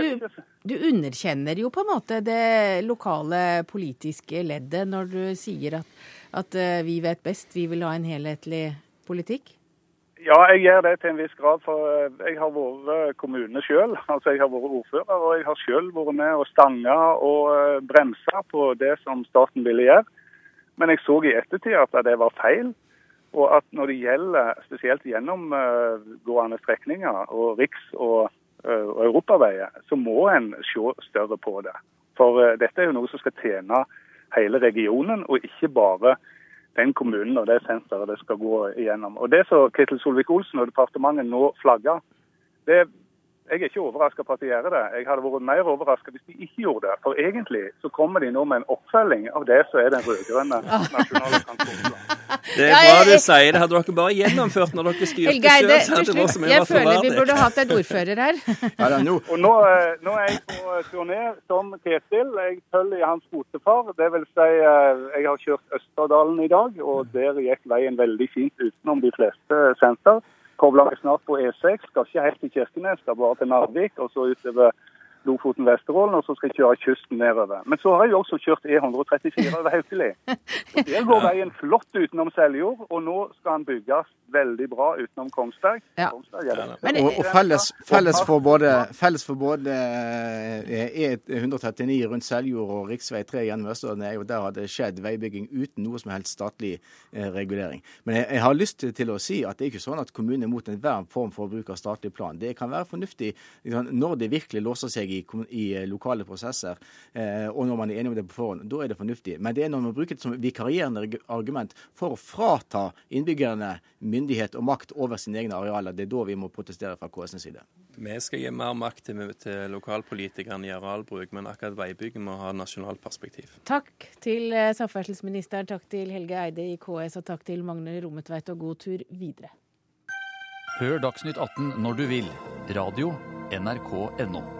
du, underkjenner jo på en måte det lokale politiske leddet når du sier at at uh, vi vet best, vi vil ha en helhetlig politikk? Ja, jeg gjør det til en viss grad. For eh, jeg har vært kommune sjøl. [laughs] Altså, jeg har vært ordfører, og jeg har sjøl vært med og stanga og eh, bremsa på det som staten ville gjøre. Men jeg så i ettertid at det var feil. Og at når det gjelder spesielt gjennomgående strekninger og riks- og og europaveier, så må en se større på det. For dette er jo noe som skal tjene hele regionen, og ikke bare den kommunen og det senteret det skal gå igjennom. Og Det som Ketil Solvik-Olsen og departementet nå flagger, det jeg er ikke overraska på at de gjør det. Jeg hadde vært mer overraska hvis de ikke gjorde det. For egentlig så kommer de nå med en oppfølging av det som er den rød-grønne [laughs] nasjonale transportplanen. Det er bra du sier det. Hadde dere bare gjennomført når dere styrte Helge det selv, til slutt. Jeg føler vi burde hatt en ordfører her. Og nå, eh, nå, er jeg på turné som Ketil. Jeg følger i hans fotefar. Det vil si, eh, jeg har kjørt Østerdalen i dag, og der gikk veien veldig fint utenom de fleste senter kobler meg snart på E6. Skal ikke helt til Kirkenes, skal bare til Narvik og så utover Lofoten, Vesterålen, og så skal jeg kjøre kysten nedover. Men så har jeg jo også kjørt E134 over Haukeli. Der går [laughs] veien flott utenom Seljord, og nå skal den bygges veldig bra utenom Kongsberg. Ja. Kongsberg ja. Men, og, og felles, felles, for både, felles for både E139 e rundt Seljord og rv. 3 gjennom Østerdalen er jo der har det skjedd veibygging uten noe som helst statlig eh, regulering. Men jeg, jeg, har lyst til å si at det er ikke sånn at kommunen er mot enhver form for bruk av statlig plan. Det kan være fornuftig liksom, når det virkelig låser seg i, i eh, lokale prosesser, eh, og når man er enig om det på forhånd. Da er det fornuftig. Men det er når man bruker det som vikarierende argument for å frata innbyggerne myndighet og makt over sine egne arealer, det er da vi må protestere fra KS' side. Vi skal gi mer makt til, til lokalpolitikerne i arealbruk, men akkurat veibygging må ha nasjonalt perspektiv. Takk til eh, samferdselsministeren, takk til Helge Eide i KS, og takk til Magne Rommetveit, og god tur videre. Hør Dagsnytt 18 når du vil. Radio NRK.no.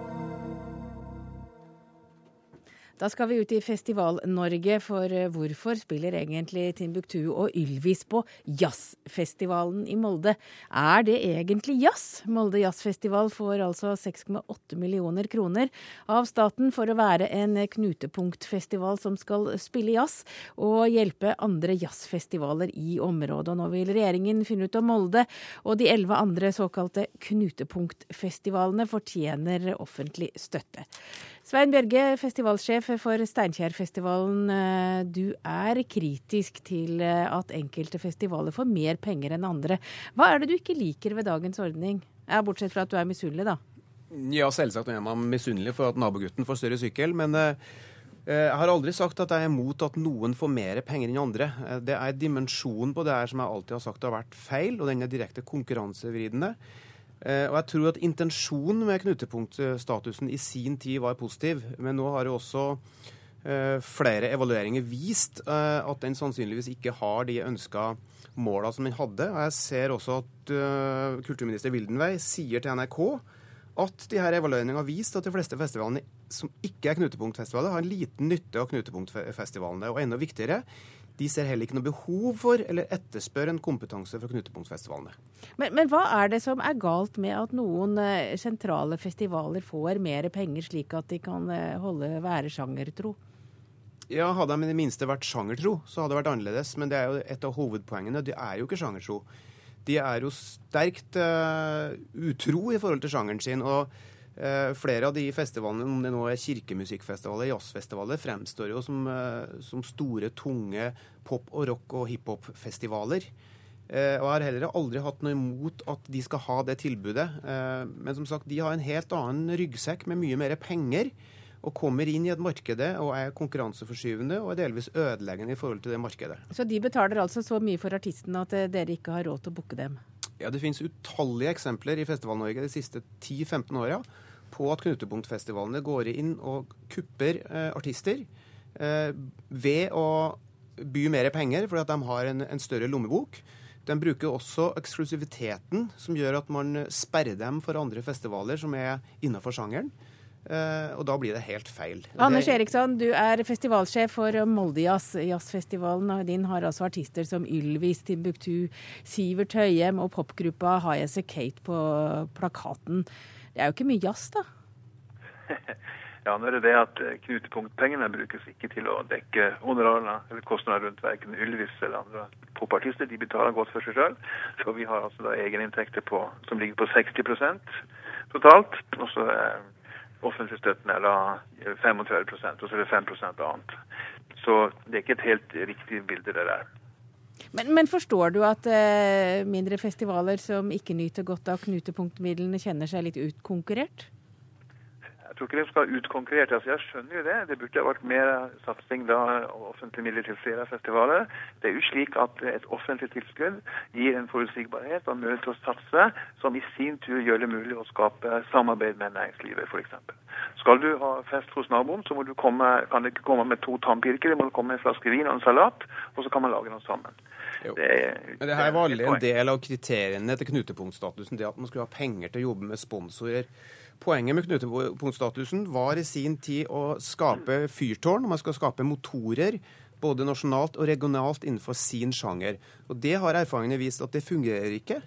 Da skal vi ut i Festival-Norge, for eh, hvorfor spiller egentlig Timbuktu og Ylvis på jazzfestivalen i Molde? Er det egentlig jazz? Molde Jazzfestival får altså 6,8 millioner kroner av staten for å være en knutepunktfestival som skal spille jazz og hjelpe andre jazzfestivaler i området. Og nå vil regjeringen finne ut om Molde og de elleve andre såkalte knutepunktfestivalene fortjener offentlig støtte. Svein Bjørge, festivalsjef for Steinkjerfestivalen. Eh, du er kritisk til eh, at enkelte festivaler får mer penger enn andre. Hva er det du ikke liker ved dagens ordning? Ja, bortsett fra at du er misunnelig, da. Ja, selvsagt er man misunnelig for at nabogutten får større sykkel. Men eh, jeg har aldri sagt at jeg er imot at noen får mer penger enn andre. Det er dimensjonen på det her som jeg alltid har sagt har vært feil, og den er direkte konkurransevridende. Eh, og jeg tror at intensjonen med knutepunktstatusen i sin tid var positiv, men nå har jo også eh, flere evalueringer vist eh, at den sannsynligvis ikke har de ønska måla som den hadde. Og jeg ser også at kulturminister Wildenvey sier til NRK at de her evalueringene har vist at de fleste festivalene som ikke er knutepunktfestivaler, har en liten nytte av knutepunktfestivalene. Og enda viktigere, de ser heller ikke noe behov for eller etterspør en kompetanse fra knutepunktfestivalene. Men, men, hva er det som er galt med at noen eh, sentrale festivaler får mer penger, slik at de kan eh, holde være sjangertro? Ja, Hadde de i det minste vært sjangertro, så hadde det vært annerledes. Men det er jo et av hovedpoengene. De er jo ikke sjangertro. De er jo sterkt uh, utro i forhold til sjangeren sin. og flere av de festivalene, om det nå er kirkemusikkfestivaler, jazzfestivaler, fremstår jo som, eh, som store, tunge pop- og rock- og hiphop-festivaler. Eh, og jeg har heller aldri hatt noe imot at de skal ha det tilbudet. Men som sagt, de har en helt annen ryggsekk med mye mer penger. Og kommer inn i et marked og er konkurranseforskyvende og er delvis ødeleggende i forhold til det markedet. Så de betaler altså så mye for artistene at dere ikke har råd til å booke dem? Ja, Det finnes utallige eksempler i Festival-Norge de siste 10-15 åra på at knutepunktfestivalene går inn og kupper eh, artister eh, ved å by mer penger fordi at de har en, en, større lommebok. De bruker også eksklusiviteten, som gjør at man sperrer dem for andre festivaler som er innafor sjangeren. Eh, og da blir det helt feil. Anders Eriksson, du er festivalsjef for Moldejazz. Jazzfestivalen din har altså artister som Ylvis, Timbuktu, Sivert Høyem og popgruppa High As A Kate på plakaten. Det er jo ikke mye jazz, da? [laughs] ja, nå er det det at eh, knutepunktpengene brukes ikke til å dekke honorarene eller kostnader rundt verken Ylvis eller andre popartister. De betaler godt for seg sjøl. Så vi har altså da egeninntekter på, som ligger på 60% totalt. Og så er offentlig støtten er da 25 og så er det 5% annet. Så det er ikke et helt riktig bilde, det der. Men, men forstår du at eh, mindre festivaler som ikke nyter godt av knutepunktmidlene, kjenner seg litt utkonkurrert? Tror ikke de skal utkonkurrert. Altså, jeg skjønner jo det. Det burde vært mer satsing da, offentlige midler til flere festivaler. Det er jo slik at et offentlig tilskudd gir en forutsigbarhet og mulighet til å satse, som i sin tur gjør det mulig å skape samarbeid med næringslivet, f.eks. Skal du ha fest hos naboen, så du komme, kan du ikke komme med to tannpirkere, du må komme med en flaske vin og en salat, og så kan man lage noe sammen. Det, Men det her var aldri en del av kriteriene til knutepunktstatusen, det at man skulle ha penger til å jobbe med sponsorer. Poenget med knutepunktstatusen var i sin tid å skape fyrtårn. Man skal skape motorer både nasjonalt og regionalt innenfor sin sjanger. Og Det har erfaringene vist at det fungerer ikke.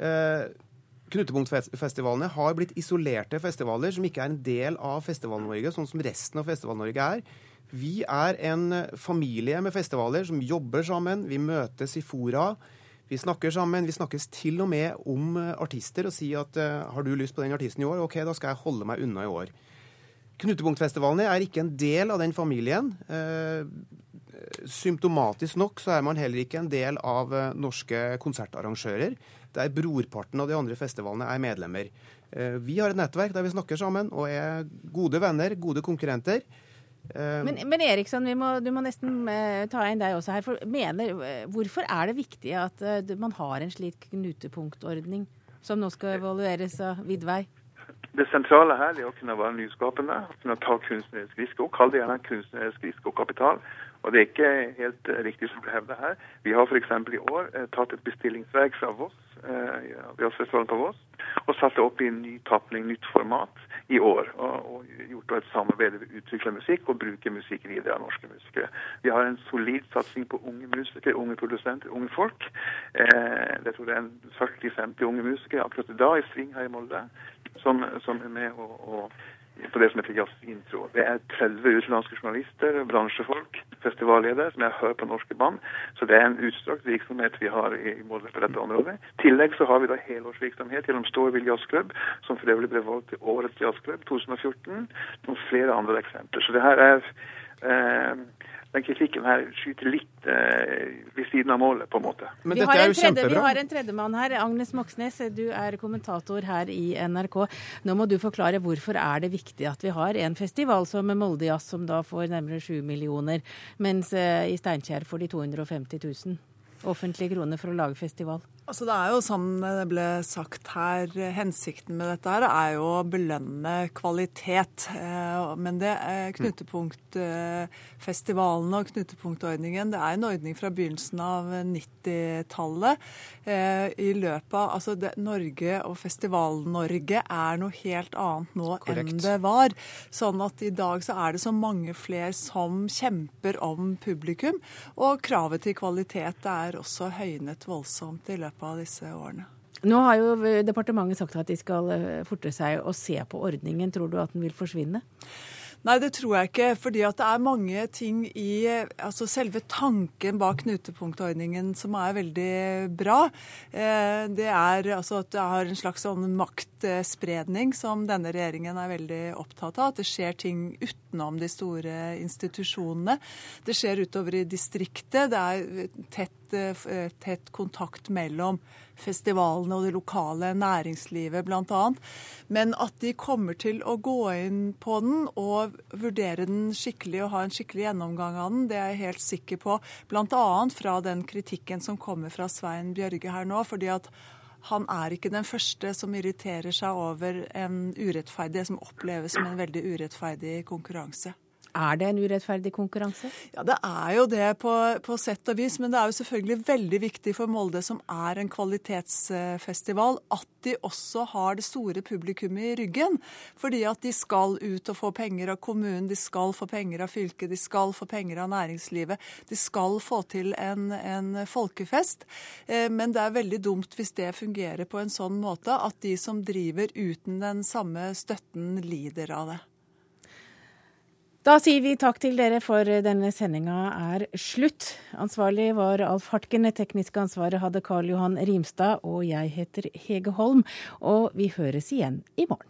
Eh, Knutepunktfestivalene har blitt isolerte festivaler som ikke er en del av Festival-Norge, sånn som resten av Festival-Norge er. Vi er en familie med festivaler som jobber sammen. Vi møtes i fora. Vi snakker sammen. Vi snakkes til og med om eh, artister og sier at uh, har du lyst på den artisten i år, OK, da skal jeg holde meg unna i år. Knutepunktfestivalene er ikke en del av den familien. Uh, symptomatisk nok så er man heller ikke en del av norske konsertarrangører, der brorparten av de andre festivalene er medlemmer. Vi har et nettverk der vi snakker sammen og er gode venner, gode konkurrenter. Um, men, men Eriksson, må, du må nesten uh, ta inn deg også her. For, mener, uh, hvorfor er det viktig at man har en slik knutepunktordning som nå skal evalueres av Vidvei? Det sentrale her er å kunne være nyskapende, kunne ta kunstnerisk risiko. Kall det gjerne kunstnerisk risikokapital. Og det er ikke helt riktig som blir hevder her. Vi har f.eks. i år tatt et bestillingsverk fra Voss, Jazzfestivalen på Voss, og satt det opp i en ny tapning, nytt format i år. Og, og gjort et samarbeid ved å utvikle musikk og bruke musikk videre av norske musikere. Vi har en solid satsing på unge musikere, unge produsenter, unge folk. Eh, jeg tror det er 40-50 unge musikere akkurat i dag i sving her i Molde som, som er med å, å på det som heter Jazzintro. Det er 30 utenlandske journalister, bransjefolk, festivalledere som jeg hører på norske band. Så det er en utstrakt virksomhet vi har i Molde på dette området. I tillegg så har vi da helårsvirksomhet gjennom Storville jazzklubb, som for øvrig ble valgt til årets jazzklubb 2014. Noen flere andre eksempler. Så det her er eh, den kritikken her skyter litt eh, ved siden av målet, på en måte. Men vi, har en tredje, vi har en tredjemann her. Agnes Moxnes, du er kommentator her i NRK. Nå må du forklare hvorfor er det viktig at vi har en festival som Moldejazz, som da får nærmere 7 millioner, mens eh, i Steinkjer får de 250 000 offentlige kroner for å lage festival? Altså det er jo som det ble sagt her, Hensikten med dette her er jo å belønne kvalitet. Eh, men det knutepunktfestivalene og knutepunktordningen det er en ordning fra begynnelsen av 90-tallet. Eh, I løpet av altså det, Norge og Festival-Norge er noe helt annet nå Korrekt. enn det var. Sånn at i dag så er det så mange flere som kjemper om publikum. Og kravet til kvalitet er også høynet voldsomt i løpet av disse årene. Nå har jo departementet sagt at de skal eh, forte seg å se på ordningen. Tror du at den vil forsvinne? Nei, det tror jeg ikke. fordi at det er mange ting i altså selve tanken bak knutepunktordningen som er veldig bra. Eh, det er altså at det har en slags sånn maktspredning som denne regjeringen er veldig opptatt av. At det skjer ting utenom de store institusjonene. Det skjer utover i distriktet. Det er tett, eh, tett kontakt mellom festivalene og det lokale næringslivet bl.a. Men at de kommer til å gå inn på den og vurdere den skikkelig og ha en skikkelig gjennomgang av den, det er jeg helt sikker på. Bl.a. fra den kritikken som kommer fra Svein Bjørge her nå. fordi at han er ikke den første som irriterer seg over en urettferdig, som oppleves som en veldig urettferdig konkurranse. Er det en urettferdig konkurranse? Ja, Det er jo det på, på, sett og vis. Men det er jo selvfølgelig veldig viktig for Molde, som er en kvalitetsfestival, at de også har det store publikummet i ryggen. Fordi at de skal ut og få penger av kommunen, de skal få penger av fylket, de skal få penger av næringslivet. De skal få til en, en folkefest. Eh, men det er veldig dumt hvis det fungerer på en sånn måte at de som driver uten den samme støtten, lider av det. Da sier vi takk til dere, for denne sendinga er slutt. Ansvarlig var Alf Hartken, det tekniske ansvaret hadde Karl Johan Rimstad, og jeg heter Hege Holm. Og vi høres igjen i morgen.